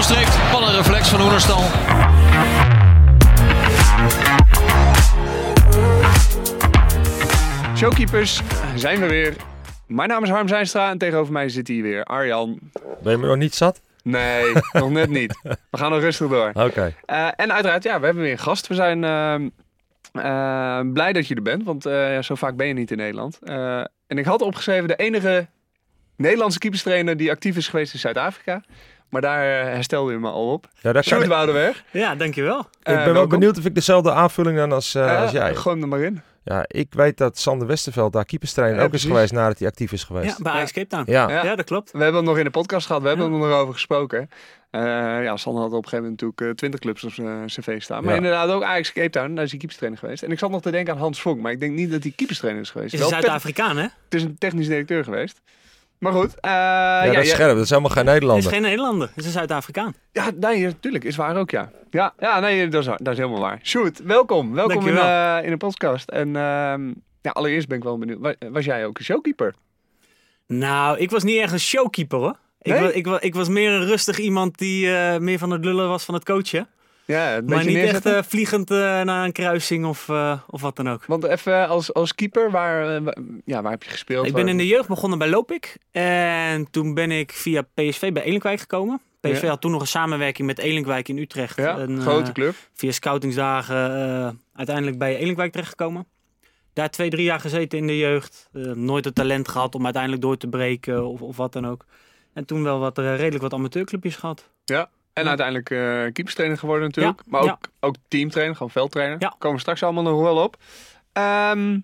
Onderstreept. Wat een reflex van Oenerstal. Showkeepers zijn we weer. Mijn naam is Harm Zijnstra en tegenover mij zit hier weer Arjan. Ben je me nog niet zat? Nee, nog net niet. We gaan nog rustig door. Oké. Eh, en uiteraard, ja, we hebben weer een gast. We zijn ehm, eh, blij dat je er bent, want eh, ja, zo vaak ben je niet in Nederland. Eh, en ik had opgeschreven de enige Nederlandse keeperstrainer die actief is geweest in Zuid-Afrika. Maar daar eh, herstelde je me al op. Ja, daar Sjoerd Woudenberg. Ja, dankjewel. ik ben wel welkom. benieuwd of ik dezelfde aanvulling dan als, eh, Eh, als jij. Hem er maar in. Ja, ik weet dat Sander Westerveld daar keeperstrainer Ja, ook is geweest nadat hij actief is geweest. Ja, bij Ajax Cape Town. Ja. Ja. Ja, dat klopt. We hebben hem nog in de podcast gehad, we hebben Ja. er nog over gesproken. Eh ja, Sander had op een gegeven moment natuurlijk eh, 20 clubs op zijn cv staan. Maar Ja. inderdaad ook Ajax Cape Town, daar is hij keeperstrainer geweest. En ik zat nog te denken aan Hans Vonk, maar ik denk niet dat hij keeperstrainer is geweest. Is een Zuid-Afrikaan, hè? het is een technisch directeur geweest. Maar goed. eh, Ja, ja, dat is scherp. Dat is helemaal geen Hij is Nederlander. geen Nederlander. Het is een Zuid-Afrikaan. ja, nee, natuurlijk. Is waar ook, ja. Ja, ja nee, dat is, waar. dat is helemaal waar. Sjoerd, welkom. Welkom in, eh, in de podcast. En ehm, ja, allereerst ben ik wel benieuwd. wa- Was jij ook een showkeeper? Nou, ik was niet echt een showkeeper, hoor. Ik, Nee? was, ik, was, ik was meer een rustig iemand die eh, meer van het lullen was van het coachen. Ja, een Maar niet echt neerzetten. eh, vliegend eh, naar een kruising of, eh, of wat dan ook. Want even als, als keeper, waar, wa- ja, waar heb je gespeeld? Ik ben Waar- in de jeugd begonnen bij Lopik. En toen ben ik via PSV bij Elinkwijk gekomen. PSV Ja. had toen nog een samenwerking met Elinkwijk in Utrecht. Ja, En, eh, grote club. via scoutingsdagen uiteindelijk bij Elinkwijk terechtgekomen. Daar twee, drie jaar gezeten in de jeugd. Nooit het talent gehad om uiteindelijk door te breken of, of wat dan ook. En toen wel wat, redelijk wat amateurclubjes gehad. En uiteindelijk keeperstrainer geworden natuurlijk. Maar ook, ook teamtrainer, gewoon veldtrainer. Ja. Komen we straks allemaal nog wel op. Ehm,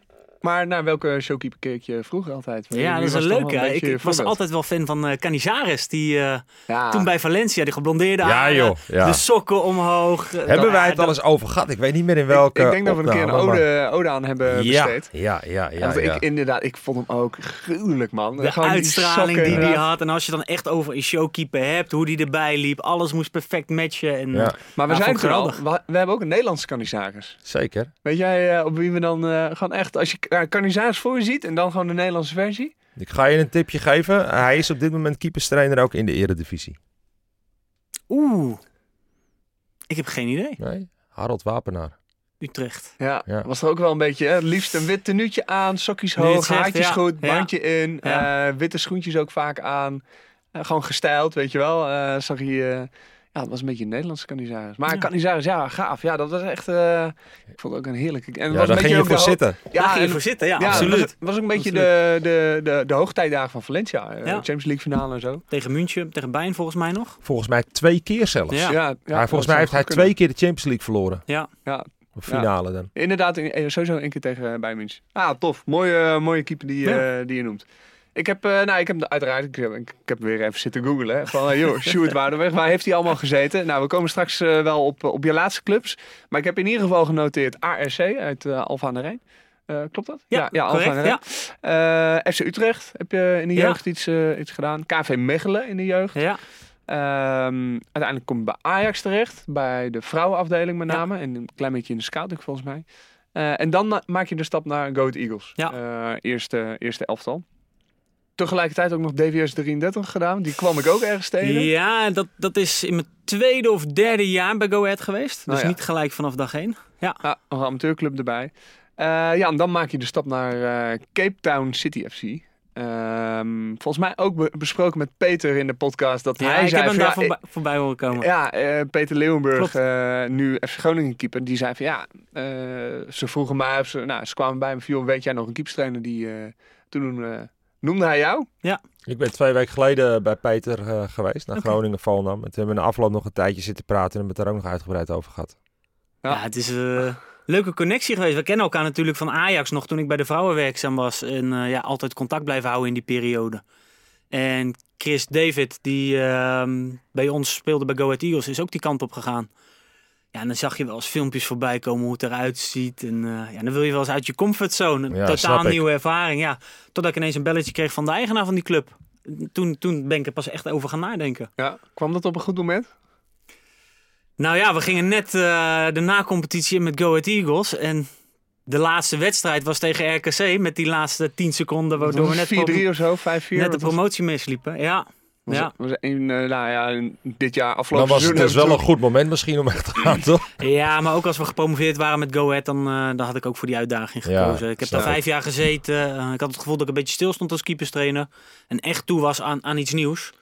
maar naar welke showkeeper keek je vroeger altijd? Ja, Wie dat is was een leuke. een Ik, was altijd wel fan van eh Canizares. Die eh, Ja. toen bij Valencia, die geblondeerde Ja, haren, joh. Ja. De sokken omhoog. Eh, Hebben dat- wij het dat- al eens over gehad? Ik weet niet meer in welke ik denk dat we een keer een ode, ode aan hebben Ja, besteed. ja, ja, ja. Want ik inderdaad, ik vond hem ook gruwelijk man. De Gewoon uitstraling die hij had. En als je dan echt over een showkeeper hebt, hoe die erbij liep. Alles moest perfect matchen. En, Ja, Maar we Ja, zijn er geweldig. We, we hebben ook een Nederlandse canizaris. zeker. Weet jij eh, op wie we dan eh, gewoon echt, als je uh, canizaris voor je ziet en dan gewoon de Nederlandse versie? Ik ga je een tipje geven. Hij is op dit moment keeperstrainer ook in de eredivisie. Oeh. Ik heb geen idee. Nee? Harold Wapenaar. Utrecht. Ja, Ja. was er ook wel een beetje. Hè? Het liefst een wit tenuutje aan, sokjes hoog, zegt, haartjes ja. goed, Ja. bandje in, Ja. eh, witte schoentjes ook vaak aan. Eh, gewoon gestyled, weet je wel. Eh, zag je, eh, ja, het was een beetje een Nederlandse canizaris. Maar Ja. canizaris, ja, gaaf. Ja, dat was echt, eh, ik vond het ook een heerlijke. En Ja, was daar een ging je beetje voor zitten. Ja, Daar ging je en- voor zitten, ja, ja, absoluut. Het was, was ook een beetje de, de, de, de hoogtijdagen van Valencia. eh, Ja. Champions League finale en zo. Tegen München, tegen Bayern volgens mij nog. Volgens mij twee keer zelfs. Ja. Ja, volgens mij heeft hij kunnen. twee keer de Champions League verloren. Ja. Ja, Of finale dan. Inderdaad, in- eh, sowieso één keer tegen uh, Bayern München. Ah, tof. Mooie, mooie keeper die, Ja. eh, die je noemt. Ik heb, eh, nou, ik heb uiteraard, ik, heb- ik, ik heb weer even zitten googlen. Van, eh, joh, Sjoerd Waardenweg, waar heeft hij allemaal gezeten? Nou, we komen straks eh, wel op, op je laatste clubs. Maar ik heb in ieder geval genoteerd ARC uit eh Alfa aan de Rijn. Eh, klopt dat? Ja, Alphen correct, aan de Rijn. Eh, FC Utrecht heb je in de Ja. jeugd iets, eh, iets gedaan. KV Mechelen in de jeugd. Ja. Ehm, uiteindelijk kom je bij Ajax terecht, bij de vrouwenafdeling met Ja. name. En een klein beetje in de scouting volgens mij. Eh, en dan ma- maak je de stap naar Go Ahead Eagles. Ja. Eh, eerste, eerste elftal. Tegelijkertijd ook nog DVS 33 gedaan. Die kwam ik ook ergens tegen. Ja, dat, dat is in mijn tweede of derde jaar bij Go Ahead geweest. Dus Oh ja. niet gelijk vanaf dag één. Ja. Ja, nog een amateurclub erbij. Eh, ja, en dan maak je de stap naar eh, Cape Town City FC. Ehm, volgens mij ook be- besproken met Peter in de podcast dat Ja, hij ik zei heb hem daar ja, voorbij, voorbij horen komen. Ja, eh, Peter Leeuwenburg, nu FC Groningen keeper, die zei van ja, ze vroegen mij, of ze, nou, ze kwamen bij me joh, weet jij nog een keeperstrainer die, toen noemde hij jou? Ik ben twee weken geleden bij Peter eh, geweest, naar. Groningen Volendam. En toen hebben we in de afloop nog een tijdje zitten praten en hebben het daar ook nog uitgebreid over gehad. Ja. Ja, het is een leuke connectie geweest. We kennen elkaar natuurlijk van Ajax nog toen ik bij de vrouwen werkzaam was. En eh, ja, altijd contact blijven houden in die periode. En Chris David, die ehm, bij ons speelde bij Go Ahead Eagles, is ook die kant op gegaan. Ja, en dan zag je wel eens filmpjes voorbij komen hoe het eruit ziet. En eh, ja, dan wil je wel eens uit je comfortzone. Een Ja, totaal ik. nieuwe ervaring. Ja, totdat ik ineens een belletje kreeg van de eigenaar van die club. Toen, toen ben ik er pas echt over gaan nadenken. Ja, kwam dat op een goed moment? Nou ja, we gingen net eh, de na-competitie in met Go Ahead Eagles. En de laatste wedstrijd was tegen RKC met die laatste 10 seconden. Waardoor we net, 4-3 of zo, 5-4? net de promotie misliepen. Ja. Was, Ja. was een, eh, nou ja, in dit jaar Dan afgelopen was het dus wel een goed moment misschien om echt te gaan, toch? Ja, maar ook als we gepromoveerd waren met Go Ahead, dan, eh, dan had ik ook voor die uitdaging Ja, gekozen. ik heb daar vijf jaar gezeten. Eh, ik had het gevoel dat ik een beetje stil stond als keeperstrainer. En echt toe was aan, aan iets nieuws.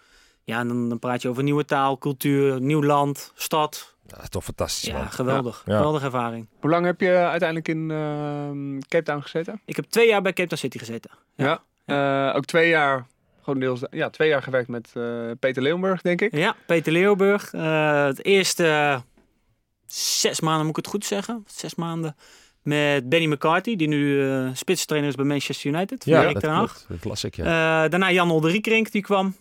Ja, en dan, dan praat je over nieuwe taal, cultuur, nieuw land, stad. Ja, toch fantastisch, Ja, man. geweldig. Ja. Geweldige ervaring. Hoe lang heb je uiteindelijk in ehm, Cape Town gezeten? Ik heb twee jaar bij Cape Town City gezeten. Ja. Eh, ook twee jaar, gewoon deels, ja, twee jaar gewerkt met eh, Peter Leeuwenburg, denk ik. Ja, Peter Leeuwburg. Eh, het eerste zes maanden, moet ik het goed zeggen? Zes maanden. Met Benny McCarthy, die nu eh spitstrainer is bij Manchester United. Ja, dat klopt. Dat las ik, ja. Eh, daarna Jan Olderiekrink, die kwam.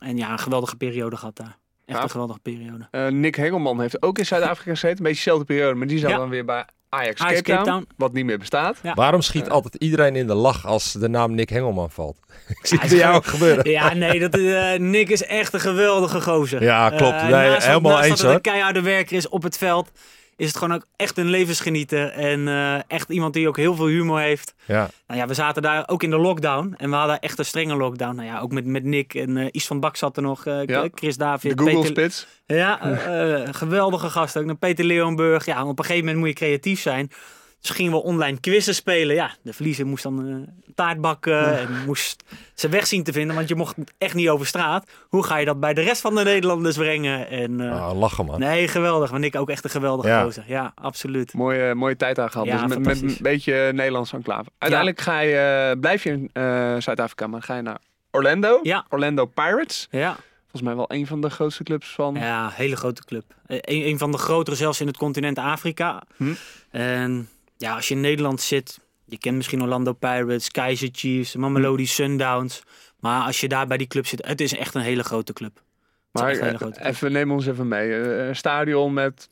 En ja, een geweldige periode gehad daar. Echt Ja. een geweldige periode. Eh, Nick Hengelman heeft ook in Zuid-Afrika gezeten. Een beetje dezelfde periode, maar die zat Ja. dan weer bij Ajax, Ajax Cape, Town, Cape Town. Wat niet meer bestaat. Ja. Waarom schiet altijd iedereen in de lach als de naam Nick Hengelman valt? Ik zie het bij jou gebeuren. Ja, nee, dat, eh, Nick is echt een geweldige gozer. Ja, klopt. Eh, Nee, naast dat- helemaal naast eens, dat het een keiharde werker is op het veld, is het gewoon ook echt een levensgenieter. En eh, echt iemand die ook heel veel humor heeft. Ja. Nou ja, we zaten daar ook in de lockdown. En we hadden echt een strenge lockdown. Nou ja, ook met, met Nick en eh Is van Bak zat er nog. eh, Ja. Chris De David. Google Peter, Spits. Ja, geweldige gast ook. Dan Peter Leeuwenburg. Ja, op een gegeven moment moet je creatief zijn. Dus gingen we online quizzen spelen. Ja, de verliezer moest dan eh, taart bakken en moest zijn weg zien te vinden, want je mocht echt niet over straat. Hoe ga je dat bij de rest van de Nederlanders brengen? En, eh, Ah, lachen, man. nee, geweldig. Want ik ook echt een geweldige Ja. gozer. Ja, absoluut. Mooie, mooie tijd aan gehad. Ja, dus met, een beetje Nederlands enclave. Uiteindelijk ga je, eh, blijf je in eh, Zuid-Afrika, maar ga je naar Orlando. Ja. Orlando Pirates. Ja, Volgens mij wel een van de grootste clubs van... ja hele grote club. Eh, Een, een van de grotere zelfs in het continent Afrika. Hm. En ja, als je in Nederland zit, je kent misschien Orlando Pirates, Kaizer Chiefs, Mamelodi Sundowns. Maar als je daar bij die club zit, het is echt een hele grote club. Maar hele eh, grote club. even, neem ons even mee. Eh, Een stadion met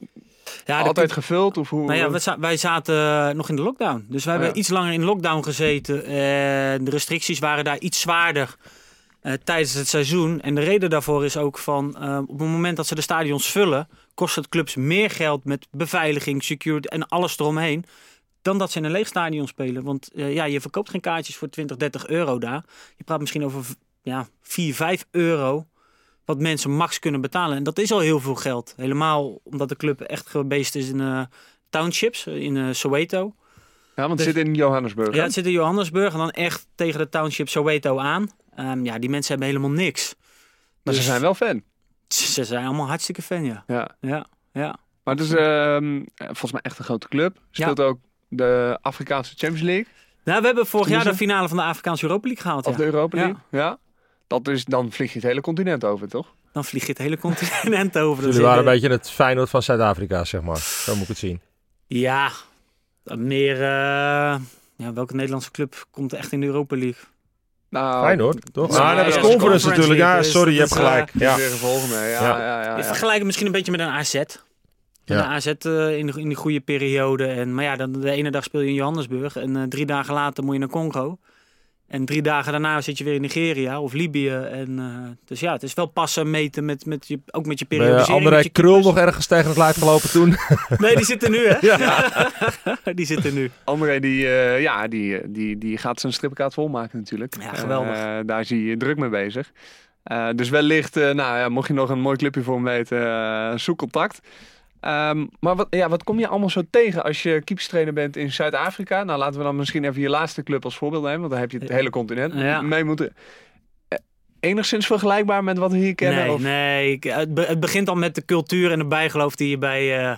Ja, altijd gevuld? Of hoe, Nou ja, wij, za- wij zaten nog in de lockdown. Dus wij hebben ja. iets langer in lockdown gezeten. En de restricties waren daar iets zwaarder eh, tijdens het seizoen. En de reden daarvoor is ook van... op het moment dat ze de stadions vullen... kost het clubs meer geld met beveiliging, security en alles eromheen... dan dat ze in een leeg stadion spelen. Want eh, ja, je verkoopt geen kaartjes voor 20, 30 euro daar. Je praat misschien over ja, 4, 5 euro... wat mensen max kunnen betalen. En dat is al heel veel geld. Helemaal omdat de club echt gebeest is in... eh, townships eh, in eh, Soweto. Ja, want Dus- het zit in Johannesburg. Ja, het zit in Johannesburg en dan echt tegen de township Soweto aan. Ehm, ja, die mensen hebben helemaal niks. maar ze dus- zijn wel fan. Ze zijn allemaal hartstikke fan, ja. Ja. Ja, ja. Maar het is ehm, volgens mij echt een grote club. Speelt ook de Afrikaanse Champions League. Nou, we hebben vorig jaar de finale van de Afrikaanse Europa League gehaald. Of Ja. de Europa Ja. League. Ja. Dat is, dan vlieg je het hele continent over, toch? Dan vlieg je het hele continent over. Jullie waren een beetje het Feyenoord van Zuid-Afrika, zeg maar. Zo moet ik het zien. Ja, meer... eh, ja, welke Nederlandse club komt echt in de Europa League? Nou, Feyenoord, toch? Ja, Ah, nee, dat is ja, conference natuurlijk. Ja, League, dus sorry, je hebt gelijk. Ja. Ja. Weer een volgende. Ja, Ja. ja, ja, ja, Je vergelijkt het misschien een beetje met een AZ. Ja. De AZ eh, in, de, in die goede periode. En, maar ja, dan, de ene dag speel je in Johannesburg. En eh, drie dagen later moet je naar Congo. En drie dagen daarna zit je weer in Nigeria of Libië. En, eh, dus ja, het is wel passen meten met, met je, ook met je Ben periodisering. André met je Krul nog ergens tegen het lijf gelopen toen? Nee, die zitten nu hè. die zitten nu. André die, eh, ja, die, die, die gaat zijn stripkaart volmaken natuurlijk. Ja, geweldig. Eh, daar zie je druk mee bezig. Eh, dus wellicht, eh, nou ja, mocht je nog een mooi clubje voor hem weten, zoek contact. Ehm, maar wat, ja, wat kom je allemaal zo tegen als je keepstrainer bent in Zuid-Afrika? Nou, laten we dan misschien even je laatste club als voorbeeld nemen, want dan heb je het hele continent Ja. mee moeten. Eh, Enigszins vergelijkbaar met wat we hier kennen? Nee, of? nee het, be- het begint al met de cultuur en de bijgeloof die je bij eh,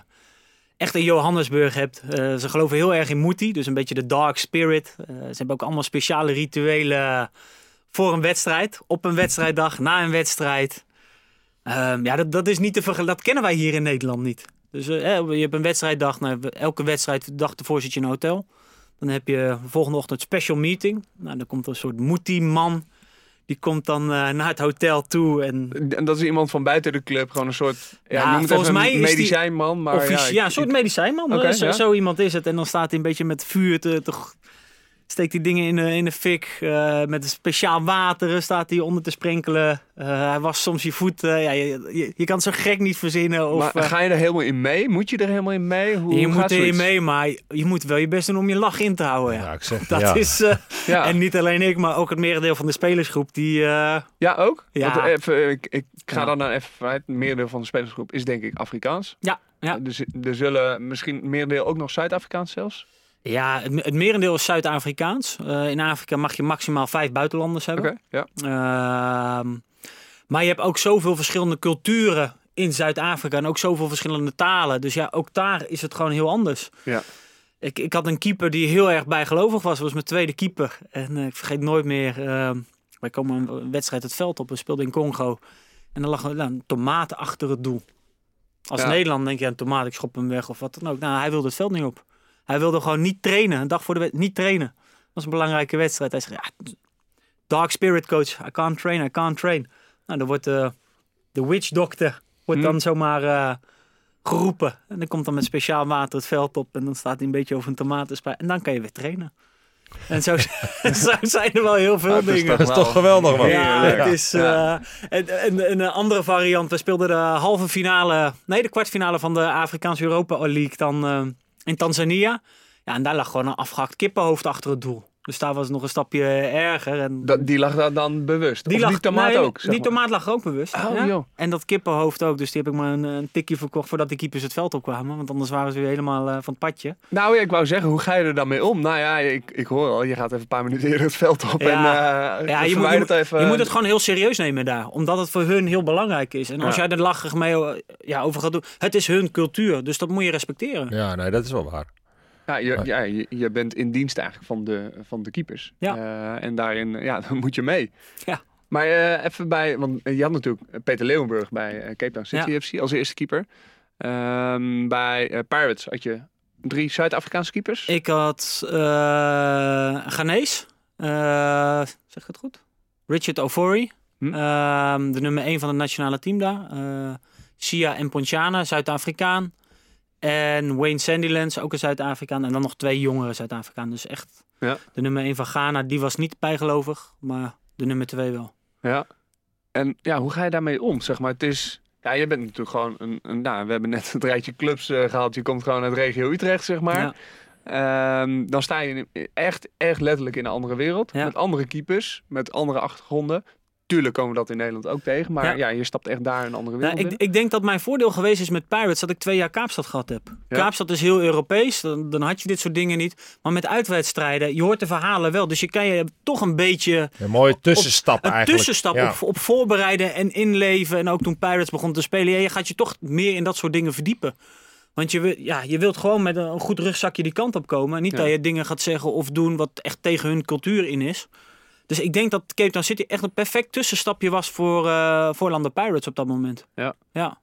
echt in Johannesburg hebt. Eh, ze geloven heel erg in Muti, dus een beetje de dark spirit. Ze hebben ook allemaal speciale rituelen voor een wedstrijd, op een wedstrijddag, na een wedstrijd. Ehm, ja, dat, dat is niet te. Dat kennen wij hier in Nederland niet. Dus eh, je hebt een wedstrijddag. Nou, elke wedstrijd, dag ervoor zit je in een hotel. Dan heb je de volgende ochtend special meeting. Nou, dan komt er een soort Muti-man. Die komt dan eh, naar het hotel toe en En dat is iemand van buiten de club, gewoon een soort, ja, volgens mij een is die medicijnman. Maar ja, ja, een soort medicijnman. Eh, zo, ja. zo iemand is het. En dan staat hij een beetje met vuur te, te, Steekt die dingen in de, in de fik. eh, met een speciaal water staat hij onder te sprenkelen. Eh, hij was soms je voet. eh, ja, je, je, je kan het zo gek niet verzinnen. Of, maar eh, ga je er helemaal in mee? Moet je er helemaal in mee? Hoe, je hoe moet erin zoiets? mee, maar je moet wel je best doen om je lach in te houden. Ja. Ja, ik zeg, Dat ja. is, eh, Ja. En niet alleen ik, maar ook het merendeel van de spelersgroep. Die, eh, ja, ook? Ja. Want even, ik, ik ga Ja. dan naar even. Het merendeel van de spelersgroep is denk ik Afrikaans. ja, ja. Dus er zullen misschien merendeel ook nog Zuid-Afrikaans zelfs. Ja, het, het merendeel is Zuid-Afrikaans. Eh, in Afrika mag je maximaal vijf buitenlanders hebben. ja. Ehm, maar je hebt ook zoveel verschillende culturen in Zuid-Afrika en ook zoveel verschillende talen. Dus ja, ook daar is het gewoon heel anders. Ja. Ik, ik had een keeper die heel erg bijgelovig was. Dat was mijn tweede keeper. En eh, ik vergeet nooit meer. ehm, wij komen een wedstrijd het veld op. We speelden in Congo. En er lag een, nou, een tomaat achter het doel. Als Ja. Nederland denk je, een tomaat, ik schop hem weg of wat dan ook. Nou, hij wilde het veld niet op. Hij wilde gewoon niet trainen. Een dag voor de wedstrijd, niet trainen. Dat was een belangrijke wedstrijd. Hij zei, ja, Dark Spirit Coach, I can't train, I can't train. Nou, dan wordt de, de witch doctor wordt dan zomaar eh, geroepen. En dan komt dan met speciaal water het veld op. En dan staat hij een beetje over een tomatenspuit. En dan kan je weer trainen. En zo, zo zijn er wel heel veel Ah, het is dingen. Dat is toch geweldig, man. Ja, het is. Ja. eh, en, en, en een andere variant. We speelden de halve finale. Nee, de kwartfinale van de Afrikaanse Europa League dan eh, in Tanzania. Ja, en daar lag gewoon een afgehakt kippenhoofd achter het doel. Dus daar was het nog een stapje erger. En Dat, die lag daar dan bewust. Die, tomaat nee, ook. zeg Die maar. tomaat lag ook bewust. Oh, ja. joh. En dat kippenhoofd ook. Dus die heb ik maar een, een tikje verkocht voordat de keepers het veld opkwamen. Want anders waren ze weer helemaal eh, van het padje. Nou ja, ik wou zeggen, hoe ga je er dan mee om? Nou ja, ik, ik hoor al, je gaat even een paar minuten eerder het veld op Ja. en uh, Ja, je moet, je, moet- even. je moet het gewoon heel serieus nemen daar. Omdat het voor hun heel belangrijk is. En als jij er lachig mee eh, ja, over gaat doen. Het is hun cultuur. Dus dat moet je respecteren. Ja, nee, dat is wel waar. Ja, je, ja je, je bent in dienst eigenlijk van de, van de keepers. Ja. Eh, en daarin, ja, dan moet je mee. Ja. Maar eh, even bij, want je had natuurlijk Peter Leeuwenburg bij eh, Cape Town City Ja. FC als eerste keeper. Ehm, bij Pirates had je drie Zuid-Afrikaanse keepers. Ik had eh Ghanese. eh, zeg ik het goed? Richard Ofori. Hm. Ehm, de nummer 1 van het nationale team daar. Eh Sia en Ponchana, Zuid-Afrikaan. En Wayne Sandilands, ook een Zuid-Afrikaan. En dan nog twee jongere Zuid-Afrikaan. Dus echt Ja. de nummer 1 van Ghana, die was niet bijgelovig. Maar de nummer 2 wel. Ja. En ja, hoe ga je daarmee om? Zeg maar, het is. Ja, je bent natuurlijk gewoon een. een nou, we hebben net het rijtje clubs eh, gehaald. Je komt gewoon uit regio Utrecht, zeg maar. Ja. Ehm, dan sta je echt, echt letterlijk in een andere wereld. Ja. Met andere keepers, met andere achtergronden. Tuurlijk komen we dat in Nederland ook tegen. Maar Ja. ja, je stapt echt daar in een andere wereld. Nou, ik, ik denk dat mijn voordeel geweest is met Pirates dat ik twee jaar Kaapstad gehad heb. Ja. Kaapstad is heel Europees, dan, dan had je dit soort dingen niet. Maar met uitwedstrijden, je hoort de verhalen wel. Dus je kan je toch een beetje Een mooie tussenstap een eigenlijk. tussenstap Ja. op, op voorbereiden en inleven. En ook toen Pirates begon te spelen, ja, je gaat je toch meer in dat soort dingen verdiepen. Want je, ja, je wilt gewoon met een goed rugzakje die kant op komen. En niet Ja. dat je dingen gaat zeggen of doen wat echt tegen hun cultuur in is. Dus ik denk dat Cape Town City echt een perfect tussenstapje was voor, eh voor Pirates op dat moment. Ja. Ja.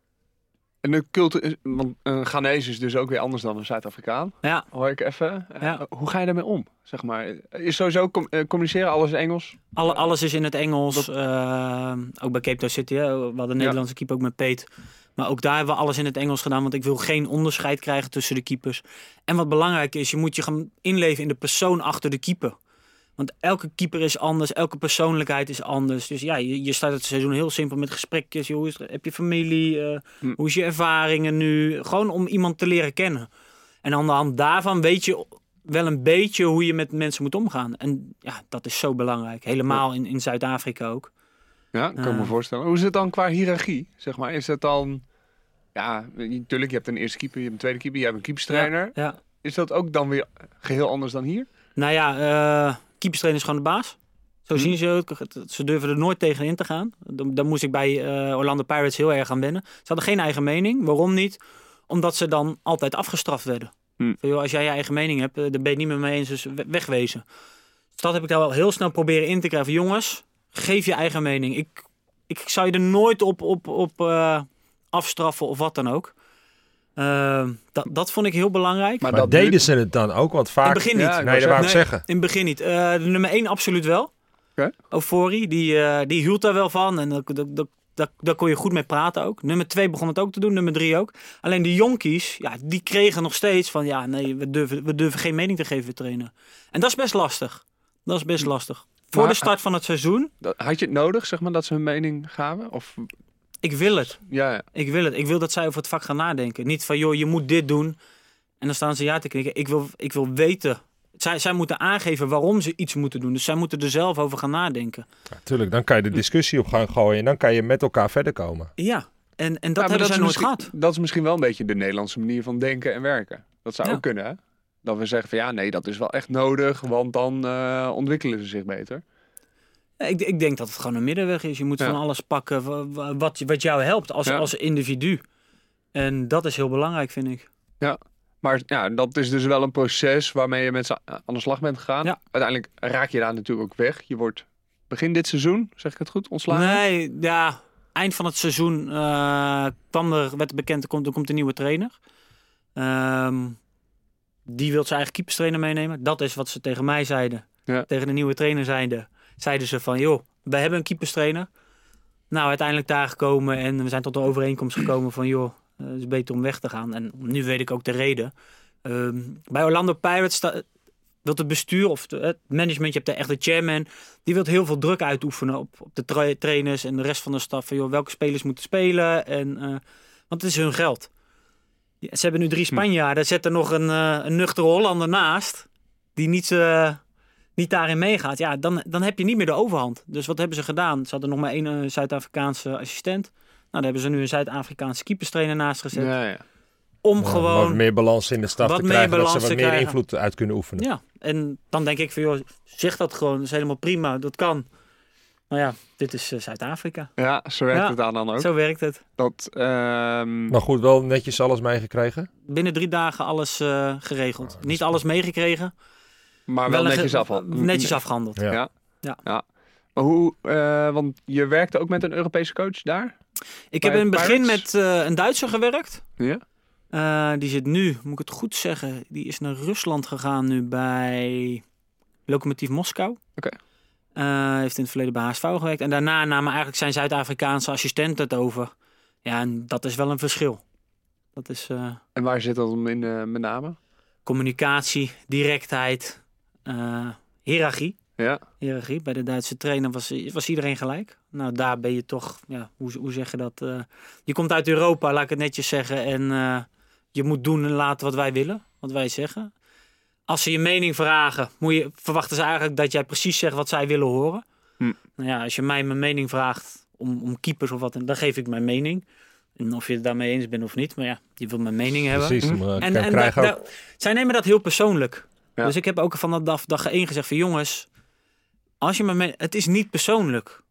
En de cultuur, is- want een Ghanese is dus ook weer anders dan een Zuid-Afrikaan. Ja. Hoor ik even. Eh, Ja. hoe ga je daarmee om? Zeg maar, is sowieso com- eh, communiceren alles Engels? Alle, alles is in het Engels. ook bij Cape Town City. Hè. We hadden een Nederlandse keeper ook met Peet. Maar ook daar hebben we alles in het Engels gedaan. Want ik wil geen onderscheid krijgen tussen de keepers. En wat belangrijk is, je moet je gaan inleven in de persoon achter de keeper. Want elke keeper is anders, elke persoonlijkheid is anders. Dus ja, je, je start het seizoen heel simpel met gesprekjes. Hoe is heb je familie? eh, Hm. Hoe is je ervaringen nu? Gewoon om iemand te leren kennen. En aan de hand daarvan weet je wel een beetje hoe je met mensen moet omgaan. En ja, dat is zo belangrijk. Helemaal in, in Zuid-Afrika ook. Ja, kan ik me Eh. voorstellen. Hoe is het dan qua hiërarchie? Zeg maar, is het dan... Ja, natuurlijk, je hebt een eerste keeper, je hebt een tweede keeper, je hebt een keeperstrainer. Ja. Is dat ook dan weer geheel anders dan hier? Nou ja, eh keeperstrainer is gewoon de baas. Zo Hm. zien ze het. Ze durven er nooit tegenin te gaan. Dan, dan moest ik bij eh, Orlando Pirates heel erg aan wennen. Ze hadden geen eigen mening. Waarom niet? Omdat ze dan altijd afgestraft werden. Hm. Van, joh, als jij je eigen mening hebt, eh, daar ben je het niet meer mee eens, dus we- wegwezen. Dus dat heb ik daar wel heel snel proberen in te krijgen. Van, jongens, geef je eigen mening. Ik, ik zou je er nooit op, op, op eh, afstraffen of wat dan ook. Eh, dat, dat vond ik heel belangrijk. Maar, Maar dat deden nu- ze het dan ook? Want vaak... In het begin niet. Ja, ik Nee, dat wou ik Nee, zeggen. In het begin niet. Eh, de nummer 1 absoluut wel. Oké. Ofori, die, eh, die hield daar wel van. En dat, dat, dat daar, daar kon je goed mee praten ook. Nummer 2 begon het ook te doen, nummer 3 ook. Alleen de jonkies, ja, die kregen nog steeds van... ja, nee, we durven, we durven geen mening te geven, trainen. En dat is best lastig. Dat is best lastig. Voor Maar- de start van het seizoen, Dat- Had je het nodig, zeg maar, dat ze hun mening gaven? Of, ik wil het. ja, ja. Ik wil het. Ik wil dat zij over het vak gaan nadenken. Niet van, joh, je moet dit doen. En dan staan ze ja te knikken. Ik wil, ik wil weten. Zij, zij moeten aangeven waarom ze iets moeten doen. Dus zij moeten er zelf over gaan nadenken. Tuurlijk, dan kan je de discussie op gang gooien en dan kan je met elkaar verder komen. Ja, en, en dat Ja, hebben zij is nooit gehad. Dat is misschien wel een beetje de Nederlandse manier van denken en werken. Dat zou Ja. ook kunnen, hè? Dat we zeggen van ja, nee, dat is wel echt nodig, want dan eh, ontwikkelen ze zich beter. Ja, ik, ik denk dat het gewoon een middenweg is. Je moet Ja. van alles pakken wa- wa- wat, wat jou helpt als, Ja. als individu. En dat is heel belangrijk, vind ik. Maar ja, dat is dus wel een proces waarmee je met aan de slag bent gegaan. Ja. Uiteindelijk raak je daar natuurlijk ook weg. Je wordt begin dit seizoen, zeg ik het goed, ontslagen? Nee, ja, eind van het seizoen eh, kwam er, werd bekend, er komt, er komt een nieuwe trainer. Ehm, die wil zijn eigen keeperstrainer meenemen. Dat is wat ze tegen mij zeiden. Ja. Tegen de nieuwe trainer zeiden, zeiden ze van, joh, wij hebben een keeperstrainer. Nou, uiteindelijk daar gekomen en we zijn tot een overeenkomst gekomen van, joh, eh, het is beter om weg te gaan. En nu weet ik ook de reden. Ehm, bij Orlando Pirates wil het bestuur of het management, je hebt de echte chairman, die wil heel veel druk uitoefenen op, op de tra- trainers en de rest van de staf. Van, joh, welke spelers moeten spelen. En, eh, want het is hun geld. Ja, ze hebben nu drie Spanjaarden. Zet er nog een, eh, een nuchtere Hollander naast. Die niet, eh, niet daarin meegaat. Ja, dan, dan heb je niet meer de overhand. Dus wat hebben ze gedaan? Ze hadden nog maar één eh, Zuid-Afrikaanse assistent. Nou, daar hebben ze nu een Zuid-Afrikaanse keeperstrainer naast gezet. Ja, ja. Om Ja, Wat gewoon meer balans in de staf wat te meer krijgen, dat ze wat meer krijgen. invloed uit kunnen oefenen. Ja, en dan denk ik van, joh, zeg dat gewoon. Dat is helemaal prima. Dat kan. Maar ja, dit is eh, Zuid-Afrika. ja, zo werkt Ja. het aan dan ook. Zo werkt het. Dat, ehm, Maar goed, wel netjes alles meegekregen. Binnen drie dagen alles eh, geregeld. Niet alles meegekregen. Maar wel netjes afval. Netjes afgehandeld. Ja. Ja. Ja. Maar hoe, eh, want je werkte ook met een Europese coach daar? Ik heb in het begin Pirates? met eh, een Duitser gewerkt. Ja. Eh, die zit nu, moet ik het goed zeggen, die is naar Rusland gegaan nu bij Lokomotief Moskou. Oké. Eh, heeft in het verleden bij HSV gewerkt. En daarna namen eigenlijk zijn Zuid-Afrikaanse assistenten het over. Ja, en dat is wel een verschil. Dat is eh, En waar zit dat om in eh, met name? communicatie, directheid, eh hiërarchie. Ja. hiërarchie. Bij de Duitse trainer was, was iedereen gelijk. Nou, daar ben je toch, ja, hoe, hoe zeg je dat? eh, je komt uit Europa, laat ik het netjes zeggen. En eh, je moet doen en laten wat wij willen, wat wij zeggen. Als ze je mening vragen, moet je, verwachten ze eigenlijk dat jij precies zegt wat zij willen horen. Hm. Nou ja, als je mij mijn mening vraagt om, om keepers of wat, dan geef ik mijn mening. En of je het daarmee eens bent of niet, maar ja, je wil mijn mening hebben. Precies, Hm. maar En, en da- da- zij nemen dat heel persoonlijk. Ja. Dus ik heb ook van dat dag, dag één gezegd van jongens, als je me me- het is niet persoonlijk.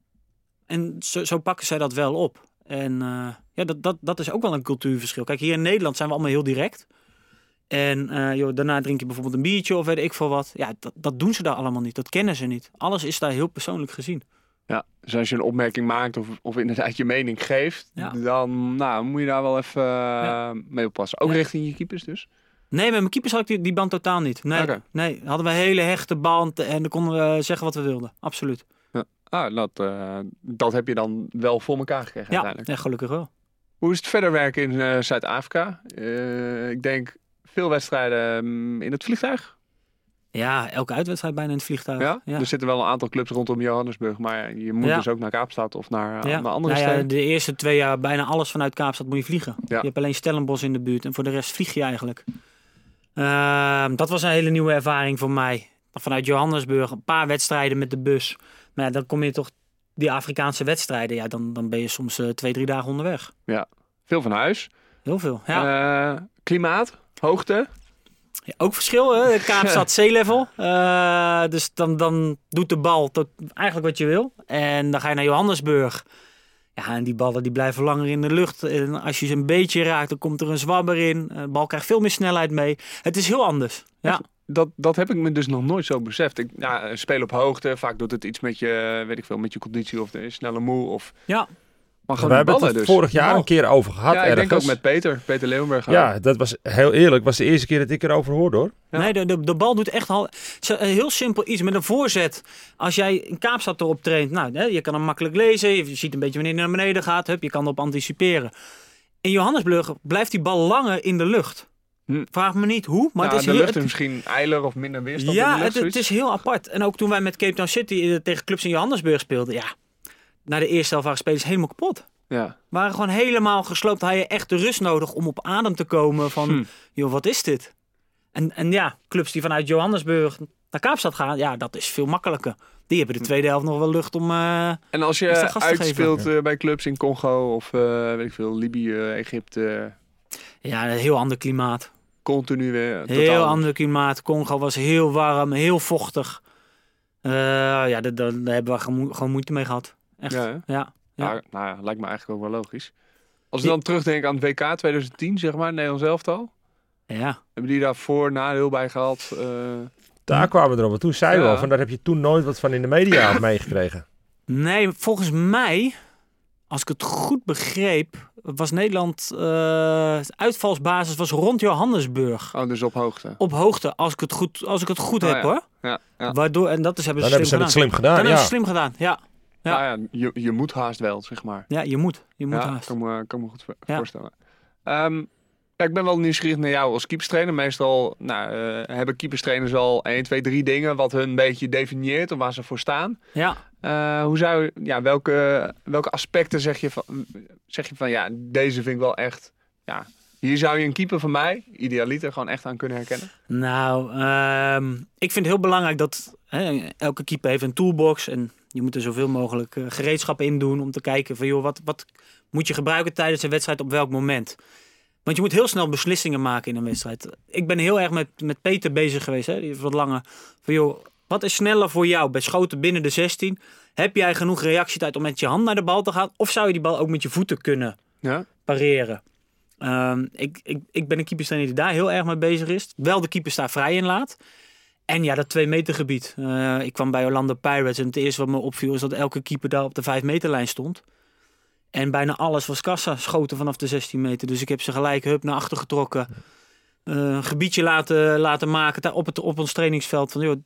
En zo, zo pakken zij dat wel op. En eh, ja, dat, dat, dat is ook wel een cultuurverschil. Kijk, hier in Nederland zijn we allemaal heel direct. En eh, joh, daarna drink je bijvoorbeeld een biertje of weet ik veel wat. Ja, dat, dat doen ze daar allemaal niet. Dat kennen ze niet. Alles is daar heel persoonlijk gezien. Ja, dus als je een opmerking maakt of, of inderdaad je mening geeft, Ja. dan nou, moet je daar wel even eh, Ja. mee oppassen. Ook Ja. richting je keepers dus? Nee, met mijn keepers had ik die, die band totaal niet. Nee, nee, hadden we een hele hechte band en dan konden we zeggen wat we wilden. Absoluut. Ah, dat, eh, dat heb je dan wel voor elkaar gekregen Ja, uiteindelijk. ja gelukkig wel. Hoe is het verder werken in eh, Zuid-Afrika? Eh, ik denk veel wedstrijden mm, in het vliegtuig. Ja, elke uitwedstrijd bijna in het vliegtuig. Ja? ja. Er zitten wel een aantal clubs rondom Johannesburg, maar je moet Ja. dus ook naar Kaapstad of naar, Ja. naar andere Nou ja, steden. de eerste twee jaar bijna alles vanuit Kaapstad moet je vliegen. Ja. Je hebt alleen Stellenbosch in de buurt en voor de rest vlieg je eigenlijk. Ehm, dat was een hele nieuwe ervaring voor mij. Vanuit Johannesburg, een paar wedstrijden met de bus. Maar ja, dan kom je toch die Afrikaanse wedstrijden. Ja, dan, dan ben je soms eh, twee, drie dagen onderweg. Veel van huis. Heel veel. Ja. Eh, klimaat, hoogte. Ja, ook verschil, hè? Kaapstad zeelevel. Eh dus dan, dan doet de bal tot eigenlijk wat je wil. En dan ga je naar Johannesburg. Ja, en die ballen die blijven langer in de lucht. En als je ze een beetje raakt, dan komt er een zwabber in. Eh, De bal krijgt veel meer snelheid mee. Het is heel anders. Ja, Dat, dat heb ik me dus nog nooit zo beseft. Ik ja, speel op hoogte. Vaak doet het iets met je, weet ik veel, met je conditie of de snelle moe. Of, ja. Maar We hebben ballen het dus. vorig jaar een keer over gehad Ja, ik ergens. denk ook met Peter. Peter Leeuwenberg. Ja, dat was heel eerlijk. was de eerste keer dat ik erover hoorde hoor. Ja. Nee, de, de, de bal doet echt al een heel simpel iets met een voorzet. Als jij een kaapstad erop traint, nou, hè, je kan hem makkelijk lezen. Je ziet een beetje wanneer hij naar beneden gaat. Hup, je kan erop anticiperen. In Johannesburg blijft die bal langer in de lucht. Hm. Vraag me niet hoe, maar Ja, het is de heel, lucht het- is misschien eiler of minder weerstand in ja, de lucht, het, het is heel apart. En ook toen wij met Cape Town City eh, tegen clubs in Johannesburg speelden, ja, na de eerste helft waren spelers helemaal kapot. Ja. Waren gewoon helemaal gesloopt. Had je echt de rust nodig om op adem te komen van, Hm. joh, wat is dit? En, en ja, clubs die vanuit Johannesburg naar Kaapstad gaan, ja, dat is veel makkelijker. Die hebben de tweede helft nog wel lucht om... eh, En als je uitspeelt eh, bij clubs in Congo of eh, weet ik veel, Libië, Egypte, ja, een heel ander klimaat. continu weer. Heel ander klimaat. Congo was heel warm, heel vochtig. Eh, ja, daar, hebben we gewoon moeite mee gehad. Echt. Ja, Ja, ja. Nou ja, lijkt me eigenlijk ook wel logisch. Als we Die- dan terugdenken aan het WK 2010, zeg maar, Nederlands elftal. ja. Hebben die daar voor nadeel bij gehad? eh, Daar kwamen we erop. Want toen zeiden we Ja. al van daar heb je toen nooit wat van in de media meegekregen. Nee, volgens mij, als ik het goed begreep, was Nederland eh, uitvalsbasis was rond Johannesburg. oh, dus op hoogte. Op hoogte, als ik het goed, als ik het goed Oh, heb ja. hoor. Ja, ja. Waardoor, en dat is, hebben Dan ze hebben slim ze het gedaan. slim gedaan. Dan Ja. hebben ze slim gedaan, ja. Ja. Ja. ja, je, je moet haast wel, zeg maar. Ja, je moet. Je moet ja, haast. Kan me, kan me goed voorstellen. Ja, ik ben wel nieuwsgierig naar jou als keeperstrainer. Meestal nou, eh, hebben keeperstrainers al 1, 2, 3 dingen wat hun een beetje definieert of waar ze voor staan. Ja. Eh, hoe zou, ja, welke, welke aspecten zeg je, van, zeg je van ja, deze vind ik wel echt. Ja, hier zou je een keeper van mij, idealiter, gewoon echt aan kunnen herkennen. Nou, ehm, ik vind het heel belangrijk dat hè, elke keeper heeft een toolbox. En je moet er zoveel mogelijk eh, gereedschappen in doen om te kijken van joh, wat, wat moet je gebruiken tijdens een wedstrijd op welk moment. Want je moet heel snel beslissingen maken in een wedstrijd. Ik ben heel erg met, met Peter bezig geweest, hè, die is wat langer. Van joh, wat is sneller voor jou bij schoten binnen de 16? Heb jij genoeg reactietijd om met je hand naar de bal te gaan? Of zou je die bal ook met je voeten kunnen Ja, pareren. Ehm, ik, ik, ik ben een keeperstrainer die daar heel erg mee bezig is. Wel de keepers daar vrij in laat. En ja, dat 2 meter gebied. Eh, ik kwam bij Orlando Pirates en het eerste wat me opviel is dat elke keeper daar op de 5 meterlijn stond. En bijna alles was kassa, schoten vanaf de 16 meter. Dus ik heb ze gelijk hup naar achter getrokken. Een gebiedje laten, laten maken daar op, het, op ons trainingsveld. Van, joh,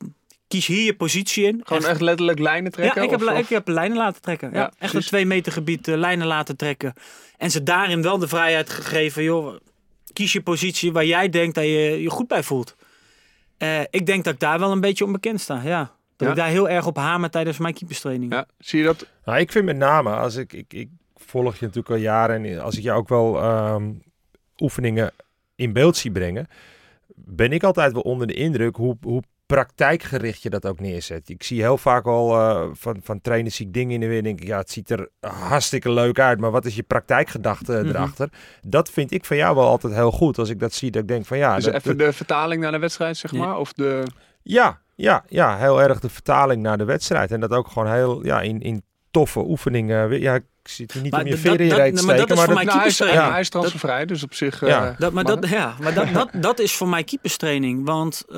kies hier je positie in. gewoon echt letterlijk lijnen trekken. Ja, ik heb, of- li- of- ik heb lijnen laten trekken. Ja, Ja, echt een precies. twee meter gebied eh, lijnen laten trekken. En ze daarin wel de vrijheid gegeven. Joh, kies je positie waar jij denkt dat je je goed bij voelt. Eh, ik denk dat ik daar wel een beetje onbekend sta. Ja. Dat Ja. ik daar heel erg op hamer tijdens mijn keeperstraining. ja, zie je dat? Nou, ik vind met name, als ik, ik, ik volg je natuurlijk al jaren en als ik jou ook wel ehm, oefeningen in beeld zie brengen, ben ik altijd wel onder de indruk hoe, hoe praktijkgericht je dat ook neerzet. Ik zie heel vaak al eh, van, van trainers zie ik dingen in de weer, denk ik, ja, het ziet er hartstikke leuk uit, maar wat is je praktijkgedachte Mhm. erachter? Dat vind ik van jou wel altijd heel goed. Als ik dat zie, dat ik denk van ja, dus dat- even de vertaling naar de wedstrijd, zeg maar? Of de... ja, ja, ja, heel erg de vertaling naar de wedstrijd. En dat ook gewoon heel ja, in, in toffe oefeningen. Ja, zit hier niet Maar om je veren in reet te maar dat is Maar voor dat, mij Nou, hij, is, keeperstraining. hij is transfervrij, dus op zich... Ja. eh, Dat, maar dat, ja, maar dat, dat, dat is voor mij keeperstraining. Want eh,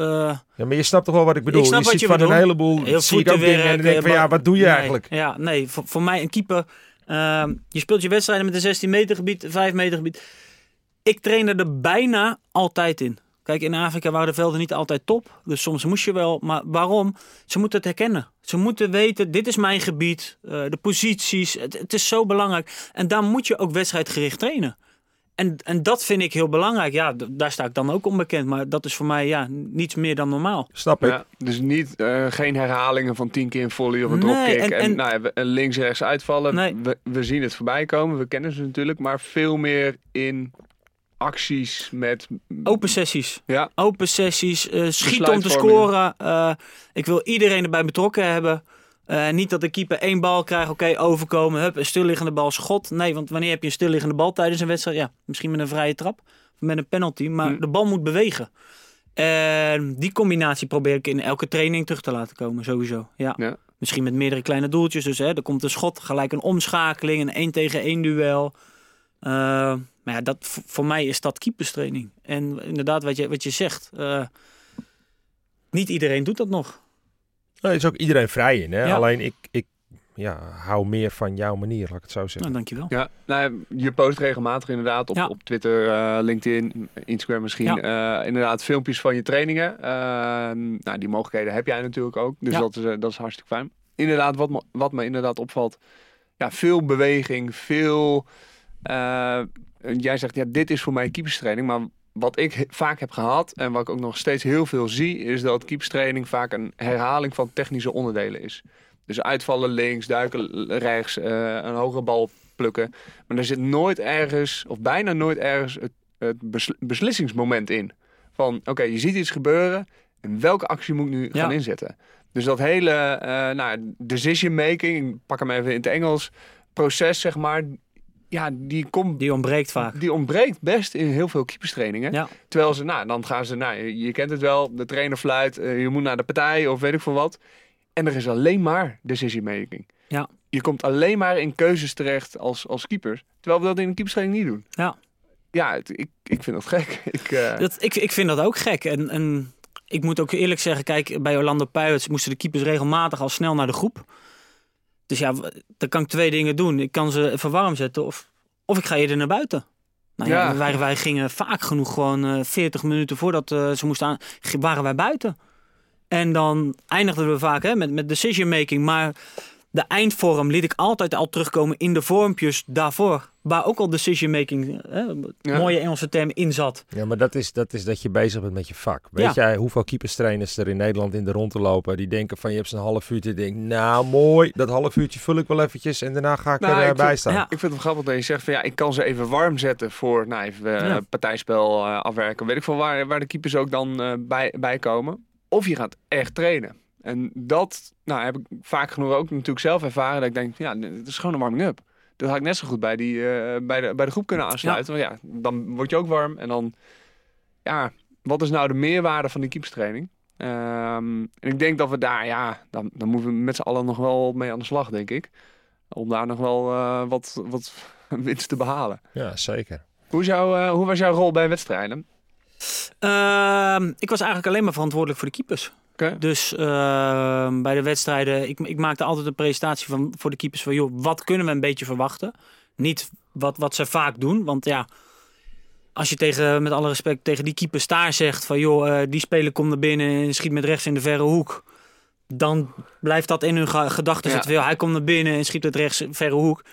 ja, maar je snapt toch wel wat ik bedoel. Ik snap je wat ziet je van een heleboel heel zie ik ook dingen en dan denk van ja, wat doe je nee, eigenlijk? Ja, nee, voor, voor mij een keeper. ehm, je speelt je wedstrijden met een 16 meter gebied, 5 meter gebied. Ik train er bijna altijd in. Kijk, in Afrika waren de velden niet altijd top. Dus soms moest je wel. Maar waarom? Ze moeten het herkennen. Ze moeten weten, dit is mijn gebied. eh, de posities. Het, het is zo belangrijk. En daar moet je ook wedstrijdgericht trainen. En, en dat vind ik heel belangrijk. Ja, d- daar sta ik dan ook onbekend. Maar dat is voor mij ja, niets meer dan normaal. Snap ik. Ja, dus niet, eh, geen herhalingen van tien keer een volley of een Nee, dropkick. en- En, en- nou, ja, we- en links rechts uitvallen. Nee. We, we zien het voorbij komen, we kennen ze natuurlijk. Maar veel meer in acties met... Open sessies. Ja, Open sessies. eh, schiet om te scoren. eh, ik wil iedereen erbij betrokken hebben. Eh, niet dat de keeper één bal krijgt, oké, overkomen, hup, een stilliggende bal, schot. Nee, want wanneer heb je een stilliggende bal tijdens een wedstrijd? Ja, misschien met een vrije trap of met een penalty, maar Hm. de bal moet bewegen. En die combinatie probeer ik in elke training terug te laten komen, sowieso. Ja. Ja. Misschien met meerdere kleine doeltjes. Dus hè, er komt een schot, gelijk een omschakeling, een 1 tegen 1 duel. Eh, maar ja, dat, voor mij is dat keeperstraining. En inderdaad, wat je, wat je zegt. eh, niet iedereen doet dat nog. Daar is ook iedereen vrij in. Hè? Ja. Alleen ik, ik ja, hou meer van jouw manier, laat ik het zo zeggen. Nou, dankjewel. Ja, nou, ja, je post regelmatig inderdaad op, Ja. op Twitter, eh, LinkedIn, Instagram misschien. eh, inderdaad, filmpjes van je trainingen. Nou, die mogelijkheden heb jij natuurlijk ook. Dus Ja. dat, is, dat is hartstikke fijn. Inderdaad, wat me, wat me inderdaad opvalt. Ja, veel beweging, veel... eh, jij zegt, ja, dit is voor mij keeperstraining. Maar wat ik vaak heb gehad en wat ik ook nog steeds heel veel zie... is dat keeperstraining vaak een herhaling van technische onderdelen is. Dus uitvallen links, duiken rechts, eh, een hogere bal plukken. Maar er zit nooit ergens, of bijna nooit ergens, het, het bes- beslissingsmoment in. Van, oké, je ziet iets gebeuren en welke actie moet ik nu Ja. gaan inzetten? Dus dat hele eh nou, decision making, ik pak hem even in het Engels, proces zeg maar, ja, die komt... Die ontbreekt vaak. Die ontbreekt best in heel veel keeperstrainingen. Ja. Terwijl ze, nou, dan gaan ze, nou, je, je kent het wel, de trainer fluit, eh, je moet naar de partij of weet ik veel wat. En er is alleen maar decision making. Ja. Je komt alleen maar in keuzes terecht als, als keeper. Terwijl we dat in een keeperstraining niet doen. Ja. Ja, het- ik, ik vind dat gek. Ik, eh, Dat, ik, ik vind dat ook gek. En, en ik moet ook eerlijk zeggen, kijk, bij Orlando Pirates moesten de keepers regelmatig al snel naar de groep. Dus ja, dan kan ik twee dingen doen. Ik kan ze even warm zetten of, of ik ga eerder naar buiten. Nou ja, Ja. Wij, wij gingen vaak genoeg gewoon eh 40 minuten voordat eh, ze moesten aan, waren wij buiten. En dan eindigden we vaak hè, met, met decision making. Maar de eindvorm liet ik altijd al terugkomen in de vormpjes daarvoor. Waar ook al decision making, hè, Ja. mooie Engelse term, in zat. Ja, maar dat is, dat is dat je bezig bent met je vak. Weet jij hoeveel keeperstrainers er in Nederland in de rond te lopen? Die denken van je hebt zo'n half uurtje. Denk, nou mooi, dat half uurtje vul ik wel eventjes en daarna ga ik Nou, erbij vind- staan. ja. ik vind het grappig dat je zegt van ja, ik kan ze even warm zetten voor nou, even eh, Ja. partijspel eh, afwerken. Weet ik veel waar, waar de keepers ook dan eh, bij, bij komen. Of je gaat echt trainen. En dat nou, heb ik vaak genoeg ook natuurlijk zelf ervaren. Dat ik denk, ja, het is gewoon een warming-up. Dat had ik net zo goed bij, die, eh, bij, de, bij de groep kunnen aansluiten. Want ja, dan word je ook warm. En dan, ja, wat is nou de meerwaarde van die keepstraining? Ehm, en ik denk dat we daar, ja, dan, dan moeten we met z'n allen nog wel mee aan de slag, denk ik. Om daar nog wel eh, wat, wat winst te behalen. Ja, zeker. Hoe, eh, hoe was jouw rol bij wedstrijden? Ehm, ik was eigenlijk alleen maar verantwoordelijk voor de keepers. Dus ehm, bij de wedstrijden, ik, ik maakte altijd een presentatie van, voor de keepers van, joh, wat kunnen we een beetje verwachten? Niet wat, wat ze vaak doen, want ja, als je tegen, met alle respect tegen die keepers daar zegt van, joh, eh, die speler komt naar binnen en schiet met rechts in de verre hoek. Dan blijft dat in hun ge- gedachten Ja. zitten. Joh, Hij komt naar binnen en schiet met rechts verre hoek.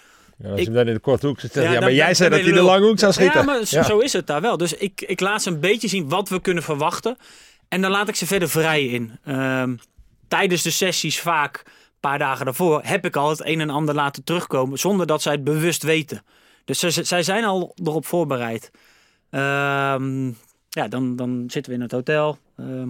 Ja, als je dan in de korte hoek zit, ja, Ja, ja, dan- maar jij dan zei dat hij de lange hoek zou schieten. Ja, maar zo, Ja. zo is het daar wel. Dus ik, ik laat ze een beetje zien wat we kunnen verwachten. En dan laat ik ze verder vrij in. Ehm, tijdens de sessies vaak, een paar dagen daarvoor, heb ik al het een en ander laten terugkomen. Zonder dat zij het bewust weten. Dus ze- ze- zij zijn al erop voorbereid. Ehm, ja, dan, dan zitten we in het hotel. Ehm,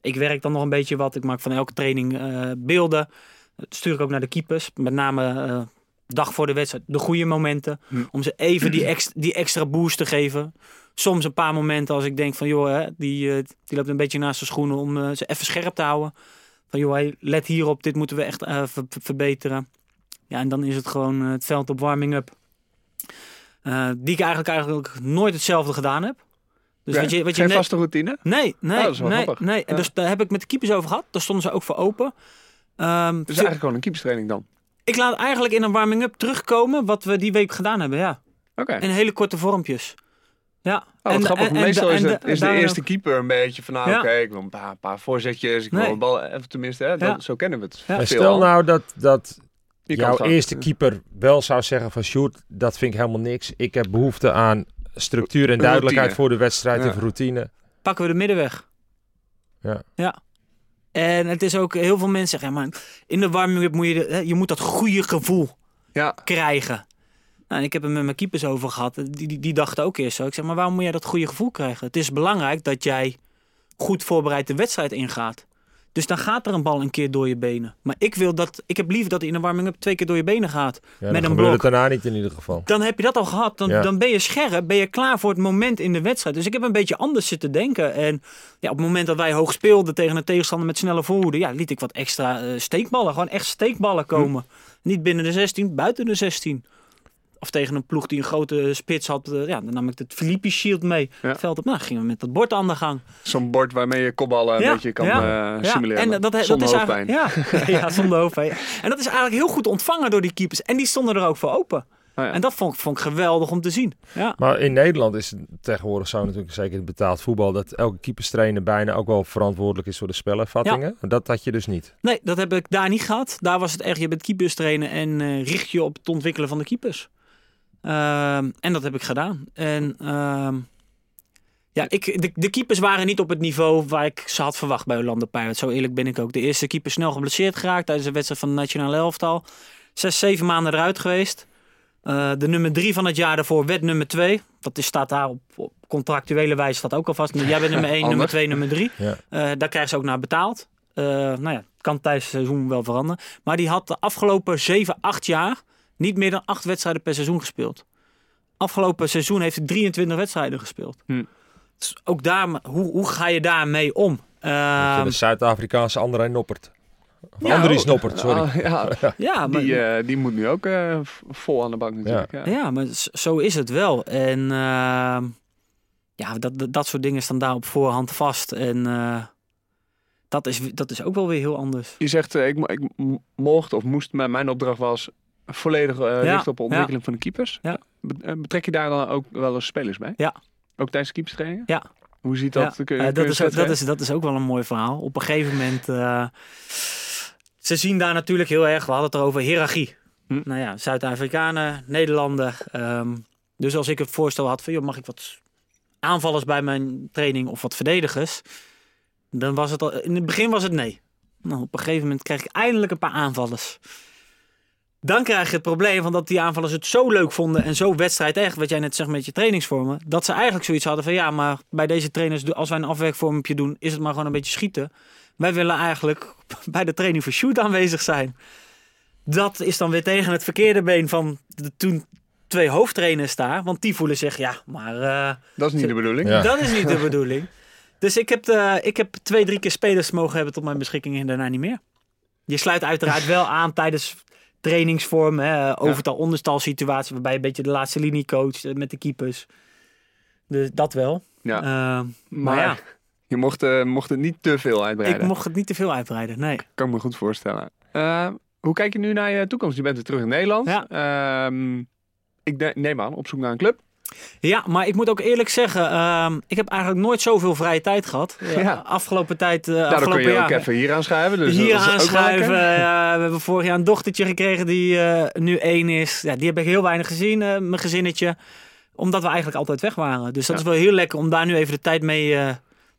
ik werk dan nog een beetje wat. Ik maak van elke training eh, beelden. Dat stuur ik ook naar de keepers. Met name eh, dag voor de wedstrijd. De goede momenten. Hm. Om ze even die, ex, die extra boost te geven. Soms een paar momenten als ik denk van joh, hè, die, eh, die loopt een beetje naast zijn schoenen om eh, ze even scherp te houden. Van joh, hey, let hierop, dit moeten we echt ver- ver- verbeteren. Ja, en dan is het gewoon het veld op warming up. Eh, die ik eigenlijk, eigenlijk nooit hetzelfde gedaan heb. Dus Ja, wat je, wat je Geen net- vaste routine? Nee, nee, Oh, dat is wel nee, nee. En dus daar heb ik met de keepers over gehad. Daar stonden ze ook voor open. Ehm, Dus eigenlijk gewoon een keeperstraining dan? ik laat eigenlijk in een warming-up terugkomen wat we die week gedaan hebben, ja. Oké. In hele korte vormpjes. Ja. Oh, wat grappig. Meestal en is, het, en is de eerste ook- keeper een beetje van, nou Ja. oké, ik wil een paar, paar voorzetjes, ik wil een bal, even tenminste, hè, dat, Ja. zo kennen we het. Ja. Stel al. nou dat, dat jouw eerste keeper wel zou zeggen van Sjoerd, dat vind ik helemaal niks. Ik heb behoefte aan structuur en duidelijkheid Routine. voor de wedstrijd Ja. en routine. pakken we de middenweg. Ja. Ja. En het is ook, heel veel mensen zeggen, maar in de warming-up moet je, de, je moet dat goede gevoel Ja, krijgen. Nou, en ik heb het met mijn keepers over gehad. Die, die, die dachten ook eerst zo. Ik zeg, maar waarom moet jij dat goede gevoel krijgen? Het is belangrijk dat jij goed voorbereid de wedstrijd ingaat. Dus dan gaat er een bal een keer door je benen. Maar ik wil dat, ik heb liever dat hij in de warming-up twee keer door je benen gaat. Ja, Met dan een blok. het daarna niet in ieder geval. Dan heb je dat al gehad. Dan, Ja. dan ben je scherp, ben je klaar voor het moment in de wedstrijd. Dus ik heb een beetje anders zitten denken. En ja, op het moment dat wij hoog speelden tegen een tegenstander met snelle voorhoede, ja, liet ik wat extra eh, steekballen. Gewoon echt steekballen komen. Niet binnen de 16, buiten de 16. Of tegen een ploeg die een grote spits had, eh, ja, dan nam ik het Filippi Shield mee. Ja. Het Veld op, nou, gingen we met dat bord aan de gang. Zo'n bord waarmee je kopballen een Ja, beetje kan ja, eh, Ja, simuleren. en dat, dat Zonder is hoofdpijn. eigenlijk- Ja, ja, zonder hoofdpijn. En dat is eigenlijk heel goed ontvangen door die keepers. En die stonden er ook voor open. Oh ja. En dat vond, ik- vond ik geweldig om te zien. Ja. Maar in Nederland is het tegenwoordig zo natuurlijk, zeker in betaald voetbal, dat elke keeperstrainer bijna ook wel verantwoordelijk is voor de spelervattingen. Dat had je dus niet. Nee, dat heb ik daar niet gehad. Daar was het echt, je bent keepers trainen en eh, richt je op het ontwikkelen van de keepers. Ehm, en dat heb ik gedaan. En ehm, ja, ik, de, de keepers waren niet op het niveau waar ik ze had verwacht bij Orlando Pirates. Zo eerlijk ben ik ook. De eerste keeper snel geblesseerd geraakt tijdens de wedstrijd van het nationale elftal. Zes, zeven maanden eruit geweest. Eh, de nummer drie van het jaar daarvoor werd nummer twee. Dat is, staat daar op, op contractuele wijze staat ook al vast. Jij bent nummer één, nummer twee, nummer drie. Ja. Eh, daar krijgen ze ook naar betaald. Eh, nou ja, kan tijdens het seizoen wel veranderen. Maar die had de afgelopen 7, 8 jaar niet meer dan 8 wedstrijden per seizoen gespeeld. Afgelopen seizoen heeft hij 23 wedstrijden gespeeld. Hm. Dus ook daar, hoe, hoe ga je daarmee om? Ehm, de Zuid-Afrikaanse André Noppert. Of Ja, Andries Noppert, sorry. Ah, ja, ja, maar, die, eh, die moet nu ook eh, vol aan de bank natuurlijk. Ja. ja, maar zo is het wel. En ehm, ja, dat, dat, soort dingen staan daar op voorhand vast. En eh, dat, is, dat is ook wel weer heel anders. Je zegt, ik, mocht of moest, maar mijn opdracht was volledig Ja, richten op de ontwikkeling van de keepers. Eh, Betrek je daar dan ook wel eens spelers bij? Ja. Ook tijdens de keeperstrainingen? Ja. Hoe ziet dat? Ja, Kun je- eh, kun dat, is, ook- dat, is, dat is ook wel een mooi verhaal. Op een gegeven moment. ze zien daar natuurlijk heel erg. We hadden het erover hiërarchie. Hm. Nou ja, Zuid-Afrikanen, Nederlander. ehm, dus als ik het voorstel had van, joh, mag ik wat aanvallers bij mijn training of wat verdedigers? Dan was het al, in het begin was het nee. Nou, op een gegeven moment kreeg ik eindelijk een paar aanvallers. Dan krijg je het probleem van dat die aanvallers het zo leuk vonden en zo wedstrijd echt, wat jij net zegt met je trainingsvormen, dat ze eigenlijk zoiets hadden van ja, maar bij deze trainers, als wij een afwerkvormpje doen, is het maar gewoon een beetje schieten. Wij willen eigenlijk bij de training voor shoot aanwezig zijn. Dat is dan weer tegen het verkeerde been van de toen twee hoofdtrainers daar, want die voelen zich ja, maar eh, Dat is niet de bedoeling. Ja. dat is niet de bedoeling. Dus ik heb, de, ik heb twee, drie keer spelers mogen hebben tot mijn beschikking en daarna niet meer. Je sluit uiteraard wel aan tijdens trainingsvorm, hè, overtal onderstal situatie waarbij je een beetje de laatste linie coacht eh, met de keepers. Dus dat wel. Ja. Eh, Maar, maar ja, je mocht, eh, mocht het niet te veel uitbreiden. ik mocht het niet te veel uitbreiden. Nee. Kan ik me goed voorstellen. Hoe kijk je nu naar je toekomst? Je bent weer terug in Nederland. Ja. Ehm, ik neem aan, op zoek naar een club. Ja, maar ik moet ook eerlijk zeggen, ehm, ik heb eigenlijk nooit zoveel vrije tijd gehad. Eh, Ja. Afgelopen tijd, uh, kun afgelopen je ook jaar. even hier aanschuiven. Dus hier ook aanschuiven. Ja, we hebben vorig jaar een dochtertje gekregen die eh, nu één is. Ja, die heb ik heel weinig gezien, eh, mijn gezinnetje. Omdat we eigenlijk altijd weg waren. Dus dat Ja. is wel heel lekker om daar nu even de tijd mee, eh,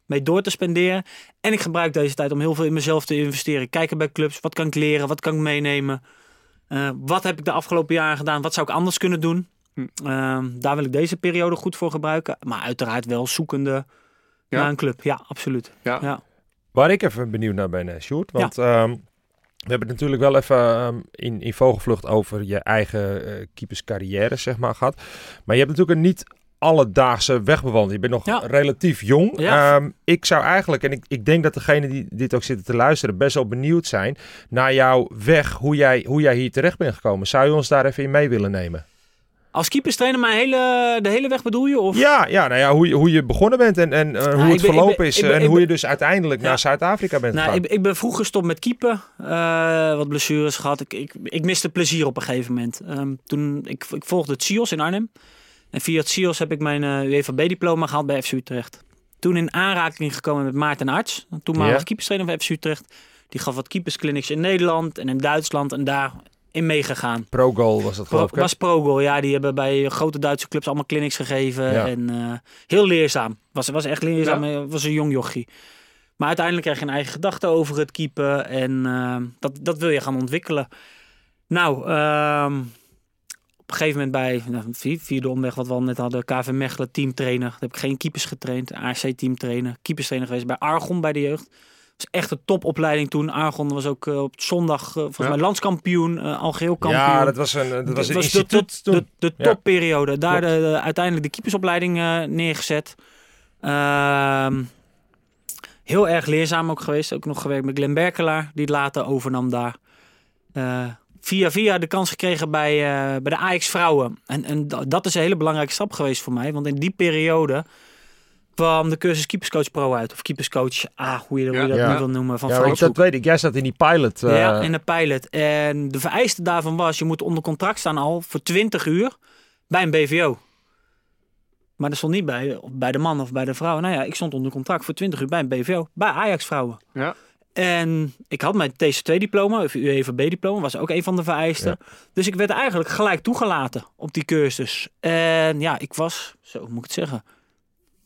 mee door te spenderen. En ik gebruik deze tijd om heel veel in mezelf te investeren. Kijken bij clubs. Wat kan ik leren? Wat kan ik meenemen? Eh, wat heb ik de afgelopen jaren gedaan? Wat zou ik anders kunnen doen? Hm. Ehm, daar wil ik deze periode goed voor gebruiken. Maar uiteraard wel zoekende Ja. naar een club. Ja, absoluut. Ja. Ja. Waar ik even benieuwd naar ben, Sjoerd. Want ehm, we hebben het natuurlijk wel even ehm, in, in vogelvlucht over je eigen eh keeperscarrière, zeg maar, gehad. Maar je hebt natuurlijk een niet alledaagse weg bewandeld. Je bent nog Ja. relatief jong. Ja. Ehm, ik zou eigenlijk, en ik, ik denk dat degenen die dit ook zitten te luisteren, best wel benieuwd zijn naar jouw weg, hoe jij, hoe jij hier terecht bent gekomen. Zou je ons daar even in mee willen nemen? Als keeperstrainer mijn hele, de hele weg bedoel je? Of? Ja, ja nou ja, hoe, je, hoe je begonnen bent en, en eh, hoe ik het ben- verlopen ben- is. ben- en hoe je dus uiteindelijk naar Zuid-Afrika bent Nou, gegaan. ik, ik ben vroeg gestopt met keepen. Eh, wat blessures gehad. Ik, ik, ik miste plezier op een gegeven moment. Ehm, toen, ik, ik volgde het CIOS in Arnhem. En via het CIOS heb ik mijn eh UEFA B-diploma gehaald bij FC Utrecht. Toen in aanraking gekomen met Maarten Arts. een Toenmalig Ja. keeperstrainer van FC Utrecht. Die gaf wat keepersclinics in Nederland en in Duitsland. En daar in meegegaan. Pro goal was dat geloof ik. was ProGoal, ja. Die hebben bij grote Duitse clubs allemaal clinics gegeven. Ja. En eh, heel leerzaam. Was, was echt leerzaam. Ja. eh, Was een jong jochie. Maar uiteindelijk krijg je een eigen gedachte over het keepen. En eh, dat, dat wil je gaan ontwikkelen. Nou, ehm, op een gegeven moment bij nou, vier- vierde omweg, wat we al net hadden, KV Mechelen, teamtrainer. Daar heb ik geen keepers getraind. ARC teamtrainer. Keeperstrainer geweest bij Argon bij de jeugd. Was echt een topopleiding toen. Argon was ook eh, op zondag eh, volgens Ja. mij landskampioen, eh algeheel kampioen. Ja, dat was een, dat was een Het de, instituut de, Ja. topperiode. Daar de, de- uiteindelijk de keepersopleiding neergezet. Ehm, heel erg leerzaam ook geweest. Ook nog gewerkt met Glenn Berkelaar, die het later overnam daar. Via via de kans gekregen bij, bij de Ajax vrouwen. En, en da- dat is een hele belangrijke stap geweest voor mij. Want in die periode kwam de cursus keeperscoach pro uit. Of keeperscoach A, hoe je, hoe je Ja. dat Ja. nu wil noemen, van Ja, dat weet ik. Jij zat in die pilot. eh, Ja, in de pilot. En de vereiste daarvan was, je moet onder contract staan al voor 20 uur bij een BVO. Maar dat stond niet bij, of bij de man of bij de vrouw. Nou ja, ik stond onder contract voor 20 uur bij een BVO. Bij Ajax vrouwen. Ja. En ik had mijn TC2-diploma, of UEFA B-diploma, was ook een van de vereisten. Dus ik werd eigenlijk gelijk toegelaten op die cursus. En ja, ik was, zo moet ik het zeggen,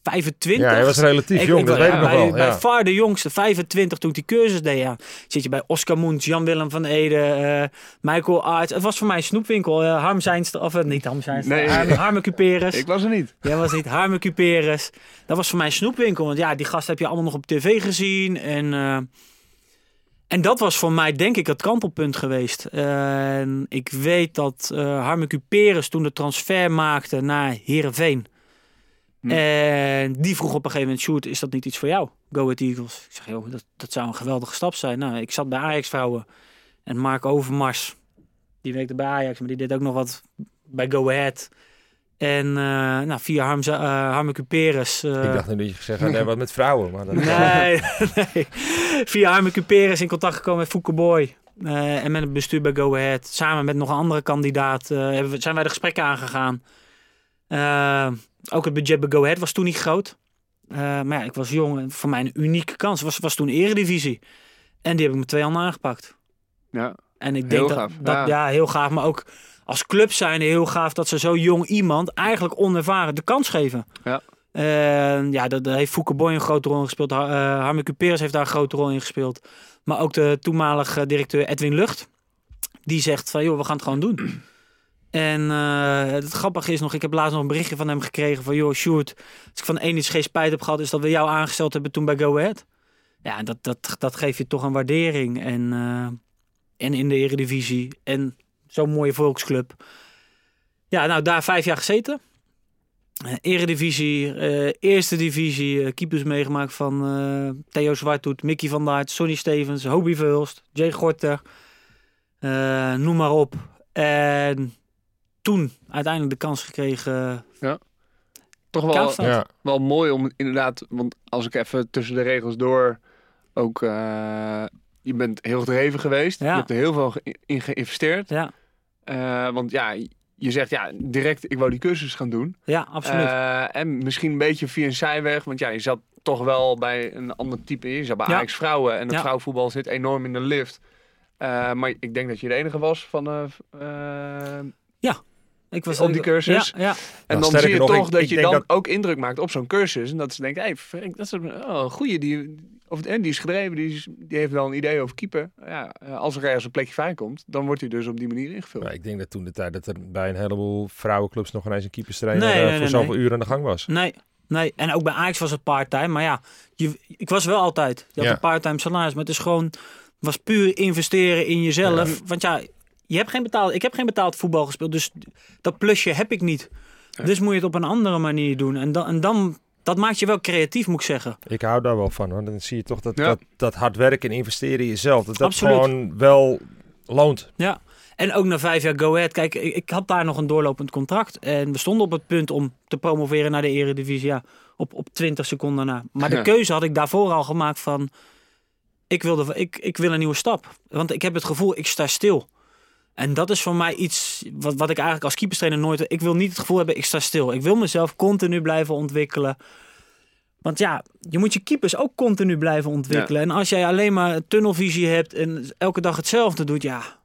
25. ja, hij was relatief Ik- jong, ik dat weet ik nog bij, wel. Bij Ja. far de jongste, 25 toen ik die cursus deed. Ja. Zit je bij Oscar Moens, Jan-Willem van Ede, eh, Michael Arts. Het was voor mij een snoepwinkel. eh Harm Zijnstra, of eh, niet Harm Zijnstra, Nee. Harm, Harme Cuperus. Ik was er niet. Jij was niet Harme Cuperus. Dat was voor mij een snoepwinkel. Want ja, die gasten heb je allemaal nog op tv gezien. En, eh, en dat was voor mij denk ik het kantelpunt geweest. En ik weet dat eh Harme Cuperus toen de transfer maakte naar Heerenveen. Hm. En die vroeg op een gegeven moment, Sjoerd, is dat niet iets voor jou? Go Ahead Eagles. Ik zeg, joh, dat, dat zou een geweldige stap zijn. Nou, ik zat bij Ajax vrouwen. En Mark Overmars, die werkte bij Ajax, maar die deed ook nog wat bij Go Ahead. En eh, nou, via Harm, uh, Harme Cuperus. eh, Ik dacht nu dat je gezegd had, nee, wat met vrouwen. Maar dat, Nee, nee. Via Harme Cuperus in contact gekomen met Fouke Boy. eh, en met het bestuur bij Go Ahead. Samen met nog een andere kandidaat eh, hebben we- zijn wij de gesprekken aangegaan. Ook het budget bij Go Ahead was toen niet groot. Eh, maar ja, ik was jong en voor mij een unieke kans. Was, was toen eredivisie. En die heb ik met twee handen aangepakt. Ja. En ik denk Heel dat, gaaf, dat ja. ja. heel gaaf. Maar ook als club zijn heel gaaf dat ze zo jong iemand eigenlijk onervaren de kans geven. Ja. Ja, daar heeft Fouke Boy een grote rol in gespeeld. Har- eh, Harme Cuperus heeft daar een grote rol in gespeeld. Maar ook de toenmalige directeur Edwin Lucht. Die zegt van, joh, we gaan het gewoon doen. En eh, het grappige is nog, ik heb laatst nog een berichtje van hem gekregen van, joh, Sjoerd, als ik van één iets geen spijt heb gehad, is dat we jou aangesteld hebben toen bij Go Ahead. Ja, dat, dat, dat geeft je toch een waardering. En, eh, en in de Eredivisie. En zo'n mooie volksclub. Ja, nou, daar vijf jaar gezeten. Eh, Eredivisie, Eerste Divisie, keepers meegemaakt van Theo Zwarthoed, Mickey van Daart, Sonny Stevens, Hobie Verhulst, Jay Gorter, noem maar op. En toen uiteindelijk de kans gekregen. Toch wel, ja. wel mooi om inderdaad, want als ik even tussen de regels door ook, eh, je bent heel gedreven geweest. Ja. Je hebt er heel veel in geïnvesteerd. Ja, Eh, want ja, je zegt ja, direct ik wou die cursus gaan doen. ja absoluut. Eh, en misschien een beetje via een zijweg, want ja, je zat toch wel bij een ander type. Je zat bij Ja. Ajax vrouwen en het Ja. vrouwenvoetbal zit enorm in de lift. Eh, maar ik denk dat je de enige was van eh, ik was op die cursus. Ja, ja. En Nou, dan zie je nog, toch ik- dat ik je dan dat- ook indruk maakt op zo'n cursus. En dat ze denken, hé, hey, dat is een, oh, goeie, die, of, en die is gedreven, die, is- die heeft wel een idee over keeper. Ja, als er ergens een plekje vrij komt, dan wordt hij dus op die manier ingevuld. Maar ik denk dat toen de tijd dat er bij een heleboel vrouwenclubs nog ineens een keeperstrainer Nee, eh, nee, voor nee, zoveel nee. uur aan de gang was. Nee, nee. En ook bij Ajax was het part-time. Maar ja, je, ik was wel altijd. Je had Ja. een part-time salaris. Maar het is gewoon, was puur investeren in jezelf. Want ja, je hebt geen betaald, ik heb geen betaald voetbal gespeeld. Dus dat plusje heb ik niet. Ja. Dus moet je het op een andere manier doen. En dan, en dan dat maakt je wel creatief, moet ik zeggen. Ik hou daar wel van hoor. Dan zie je toch dat, Ja. dat, dat hard werken en investeren in jezelf. Dat dat Absoluut. gewoon wel loont. Ja. En ook na vijf jaar Go Ahead. Kijk, ik, ik had daar nog een doorlopend contract. En we stonden op het punt om te promoveren naar de Eredivisie. Ja, op, op 20 seconden na. Maar de keuze had ik daarvoor al gemaakt van... Ik, wilde, ik, ik wil een nieuwe stap. Want ik heb het gevoel, ik sta stil. En dat is voor mij iets wat, wat ik eigenlijk als keeperstrainer nooit... Ik wil niet het gevoel hebben, ik sta stil. Ik wil mezelf continu blijven ontwikkelen. Want ja, je moet je keepers ook continu blijven ontwikkelen. En als jij alleen maar tunnelvisie hebt en elke dag hetzelfde doet, ja...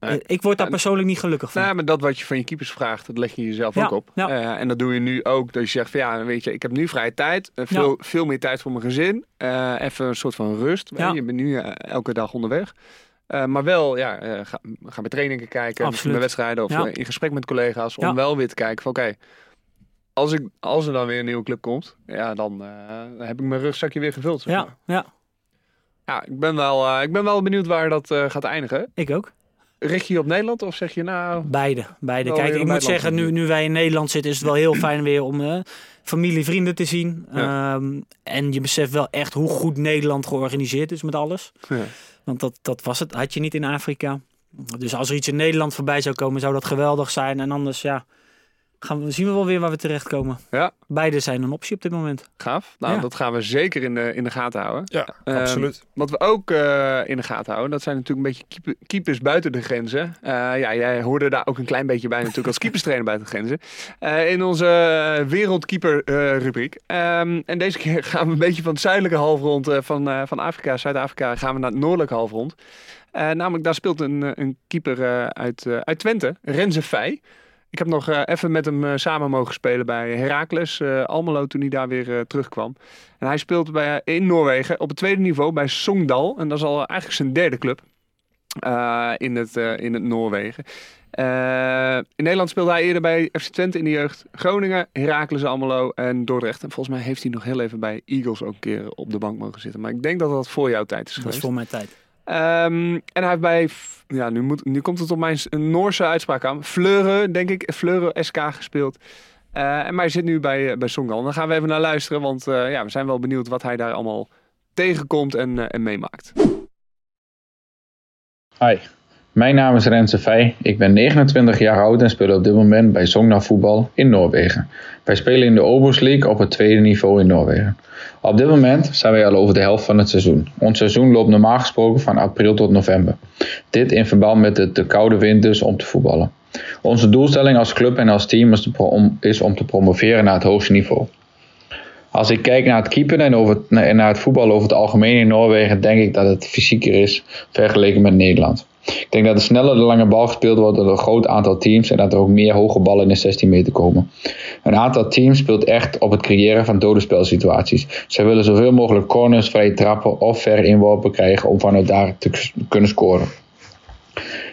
Nee. Ik word daar persoonlijk niet gelukkig van. Nou, maar dat wat je van je keepers vraagt, dat leg je jezelf Ja, ook op. ja. Eh, en dat doe je nu ook. Dat je zegt van ja, weet je, ik heb nu vrije tijd. eh, veel, veel meer tijd voor mijn gezin. Eh, even een soort van rust. je. Ja. Je bent nu eh, elke dag onderweg. Eh, maar wel, ja, eh, ga, ga bij trainingen kijken. Absoluut. bij wedstrijden. Of Ja. eh, in gesprek met collega's. Om Ja. wel weer te kijken van oké, als, ik, als er dan weer een nieuwe club komt. Ja, dan, heb ik mijn rugzakje weer gevuld. Zeg maar. ja, ja, ja ik, ben wel, ik ben wel benieuwd waar dat gaat eindigen. ik ook. Richt je je op Nederland of zeg je nou... Beide, beide. Kijk, ik moet zeggen, nu, nu wij in Nederland zitten, is het wel heel fijn weer om eh, familie, vrienden te zien. Ja. Ehm, en je beseft wel echt hoe goed Nederland georganiseerd is met alles. Ja. Want dat, dat was het, had je niet in Afrika. Dus als er iets in Nederland voorbij zou komen, zou dat geweldig zijn. En anders, ja, gaan we, zien we wel weer waar we terechtkomen. Ja. Beide zijn een optie op dit moment. Gaaf. Nou, Ja. dat gaan we zeker in de, in de gaten houden. Ja, Ehm, absoluut. Wat we ook eh, in de gaten houden, dat zijn natuurlijk een beetje keeper- keepers buiten de grenzen. Eh, ja, jij hoorde daar ook een klein beetje bij natuurlijk als keeperstrainer buiten de grenzen. Eh, in onze wereldkeeper eh, rubriek. Ehm, en deze keer gaan we een beetje van het zuidelijke halfrond eh, van, eh, van Afrika, Zuid-Afrika, gaan we naar het noordelijke halfrond. Eh, namelijk daar speelt een, een keeper eh, uit, uit Twente, Renze Vij. Ik heb nog eh, even met hem eh, samen mogen spelen bij Heracles eh, Almelo toen hij daar weer terugkwam. En hij speelt bij, in Noorwegen op het tweede niveau bij Songdal. En dat is al eigenlijk zijn derde club in, het, in het Noorwegen. In Nederland speelde hij eerder bij FC Twente in de jeugd. Groningen, Heracles Almelo en Dordrecht. En volgens mij heeft hij nog heel even bij Eagles ook een keer op de bank mogen zitten. Maar ik denk dat dat voor jouw tijd is Dat is geweest. voor mijn tijd. Ehm, en hij heeft bij, ja, nu, moet, nu komt het op mijn Noorse uitspraak aan. Fleuren, denk ik, Fleuren SK gespeeld. Eh, en maar hij zit nu bij, eh, bij Songdal. Daar gaan we even naar luisteren, want eh, ja, we zijn wel benieuwd wat hij daar allemaal tegenkomt en, en meemaakt. Hi, mijn naam is Renze Vij. Ik ben 29 jaar oud en speel op dit moment bij Sogna Voetbal in Noorwegen. Wij spelen in de Obos League op het tweede niveau in Noorwegen. Op dit moment zijn wij al over de helft van het seizoen. Ons seizoen loopt normaal gesproken van april tot november. Dit in verband met de te koude winters om te voetballen. Onze doelstelling als club en als team is, om, om te promoveren naar het hoogste niveau. Als ik kijk naar het keeper en, en naar het voetbal over het algemeen in Noorwegen, denk ik dat het fysieker is vergeleken met Nederland. Ik denk dat er sneller de lange bal gespeeld wordt door een groot aantal teams en dat er ook meer hoge ballen in de 16 meter komen. Een aantal teams speelt echt op het creëren van dode spelsituaties. Zij willen zoveel mogelijk corners, vrije trappen of ver inworpen krijgen om vanuit daar te kunnen scoren.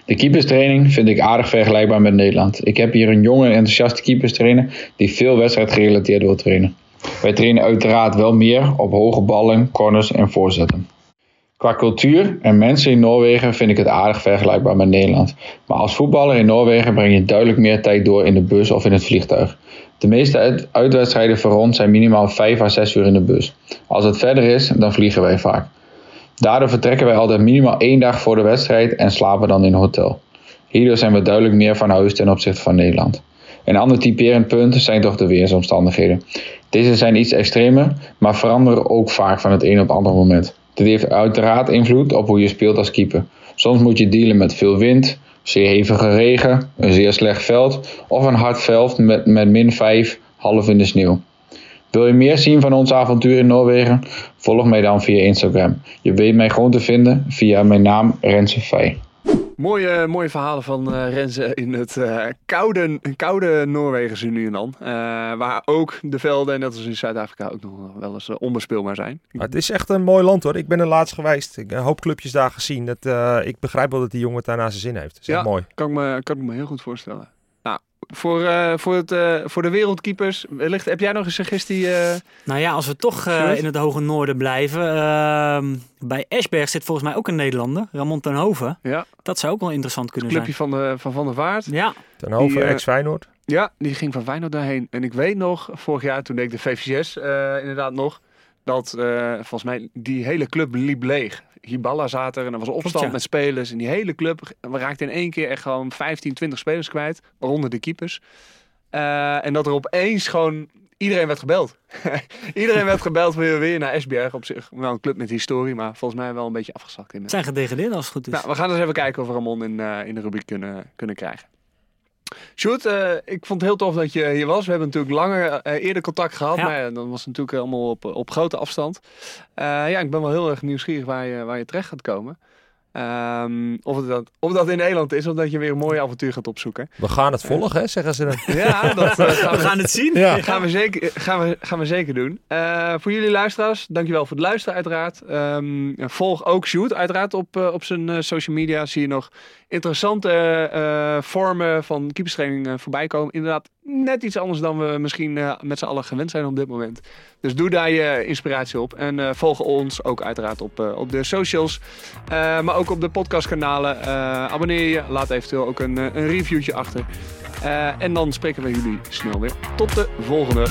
De keeperstraining vind ik aardig vergelijkbaar met Nederland. Ik heb hier een jonge en enthousiaste keeperstrainer die veel wedstrijdgerelateerd wil trainen. Wij trainen uiteraard wel meer op hoge ballen, corners en voorzetten. Qua cultuur en mensen in Noorwegen vind ik het aardig vergelijkbaar met Nederland. Maar als voetballer in Noorwegen breng je duidelijk meer tijd door in de bus of in het vliegtuig. De meeste uit- uitwedstrijden voor ons zijn minimaal 5 à 6 uur in de bus. Als het verder is, dan vliegen wij vaak. Daardoor vertrekken wij altijd minimaal één dag voor de wedstrijd en slapen dan in een hotel. Hierdoor zijn we duidelijk meer van huis ten opzichte van Nederland. Een ander typerend punt zijn toch de weersomstandigheden. Deze zijn iets extremer, maar veranderen ook vaak van het een op het andere moment. Dit heeft uiteraard invloed op hoe je speelt als keeper. Soms moet je dealen met veel wind, zeer hevige regen, een zeer slecht veld of een hard veld met, met min 5 half in de sneeuw. Wil je meer zien van ons avontuur in Noorwegen? Volg mij dan via Instagram. Je weet mij gewoon te vinden via mijn naam Renze Vij. Mooie, mooie verhalen van eh Renze in het eh, koude, koude Noorwegen zien nu en dan. Eh, waar ook de velden, net als in Zuid-Afrika, ook nog wel eens eh, onbespeelbaar zijn. Maar het is echt een mooi land hoor. Ik ben er laatst geweest. Ik heb een hoop clubjes daar gezien. Dat, eh, ik begrijp wel dat die jongen het daar naar zijn zin heeft. Dat is echt Ja. mooi. Kan ik me, kan ik me heel goed voorstellen. Voor, eh, voor, het, eh, voor de wereldkeepers, wellicht, heb jij nog een suggestie? eh? Nou ja, als we toch eh, in het hoge noorden blijven. ehm, bij Esberg zit volgens mij ook een Nederlander, Ramon ten Hoven. ja, Dat zou ook wel interessant kunnen clubje van, de, van Van der Vaart. zijn. Ja, Ten Hoven, Die, eh, ex-Feyenoord. Ja, die ging van Feyenoord daarheen. En ik weet nog, vorig jaar toen deed ik de VVCS eh, inderdaad nog, dat eh, volgens mij die hele club liep leeg. Hiballa zat er en er was opstand ja. met spelers. En die hele club, we raakten in één keer echt gewoon 15, 20 spelers kwijt, waaronder de keepers. Eh, en dat er opeens gewoon iedereen werd gebeld. iedereen werd gebeld weer, weer naar Esbjerg. Op zich wel een club met historie, maar volgens mij wel een beetje afgezakt in. het zijn gedegradeerd als het goed is. Nou, we gaan eens even kijken of we Ramon in, eh, in de rubriek kunnen, kunnen krijgen. Sjoerd, eh, ik vond het heel tof dat je hier was. We hebben natuurlijk langer eh, eerder contact gehad, Ja. maar dan was het natuurlijk allemaal op, op grote afstand. Eh, ja, ik ben wel heel erg nieuwsgierig waar je, waar je terecht gaat komen. Ehm, of, het dat, of dat in Nederland is, of dat je weer een mooi avontuur gaat opzoeken. We gaan het volgen, hè, zeggen ze dan. Ja, dat eh, gaan we we, gaan het zien. Ja. gaan we, zeker, gaan we, gaan we zeker doen. Eh, voor jullie luisteraars, dankjewel voor het luisteren uiteraard. Ehm, volg ook Sjoerd uiteraard op, eh, op zijn eh, social media. Zie je nog interessante eh, vormen van keeperstraining eh, voorbij komen. Inderdaad, net iets anders dan we misschien eh, met z'n allen gewend zijn op dit moment. Dus doe daar je inspiratie op. En eh, volg ons ook uiteraard op, eh, op de socials. Eh, maar ook op de podcastkanalen. Eh, abonneer je. Laat eventueel ook een, eh, een reviewtje achter. Eh, en dan spreken we jullie snel weer. Tot de volgende.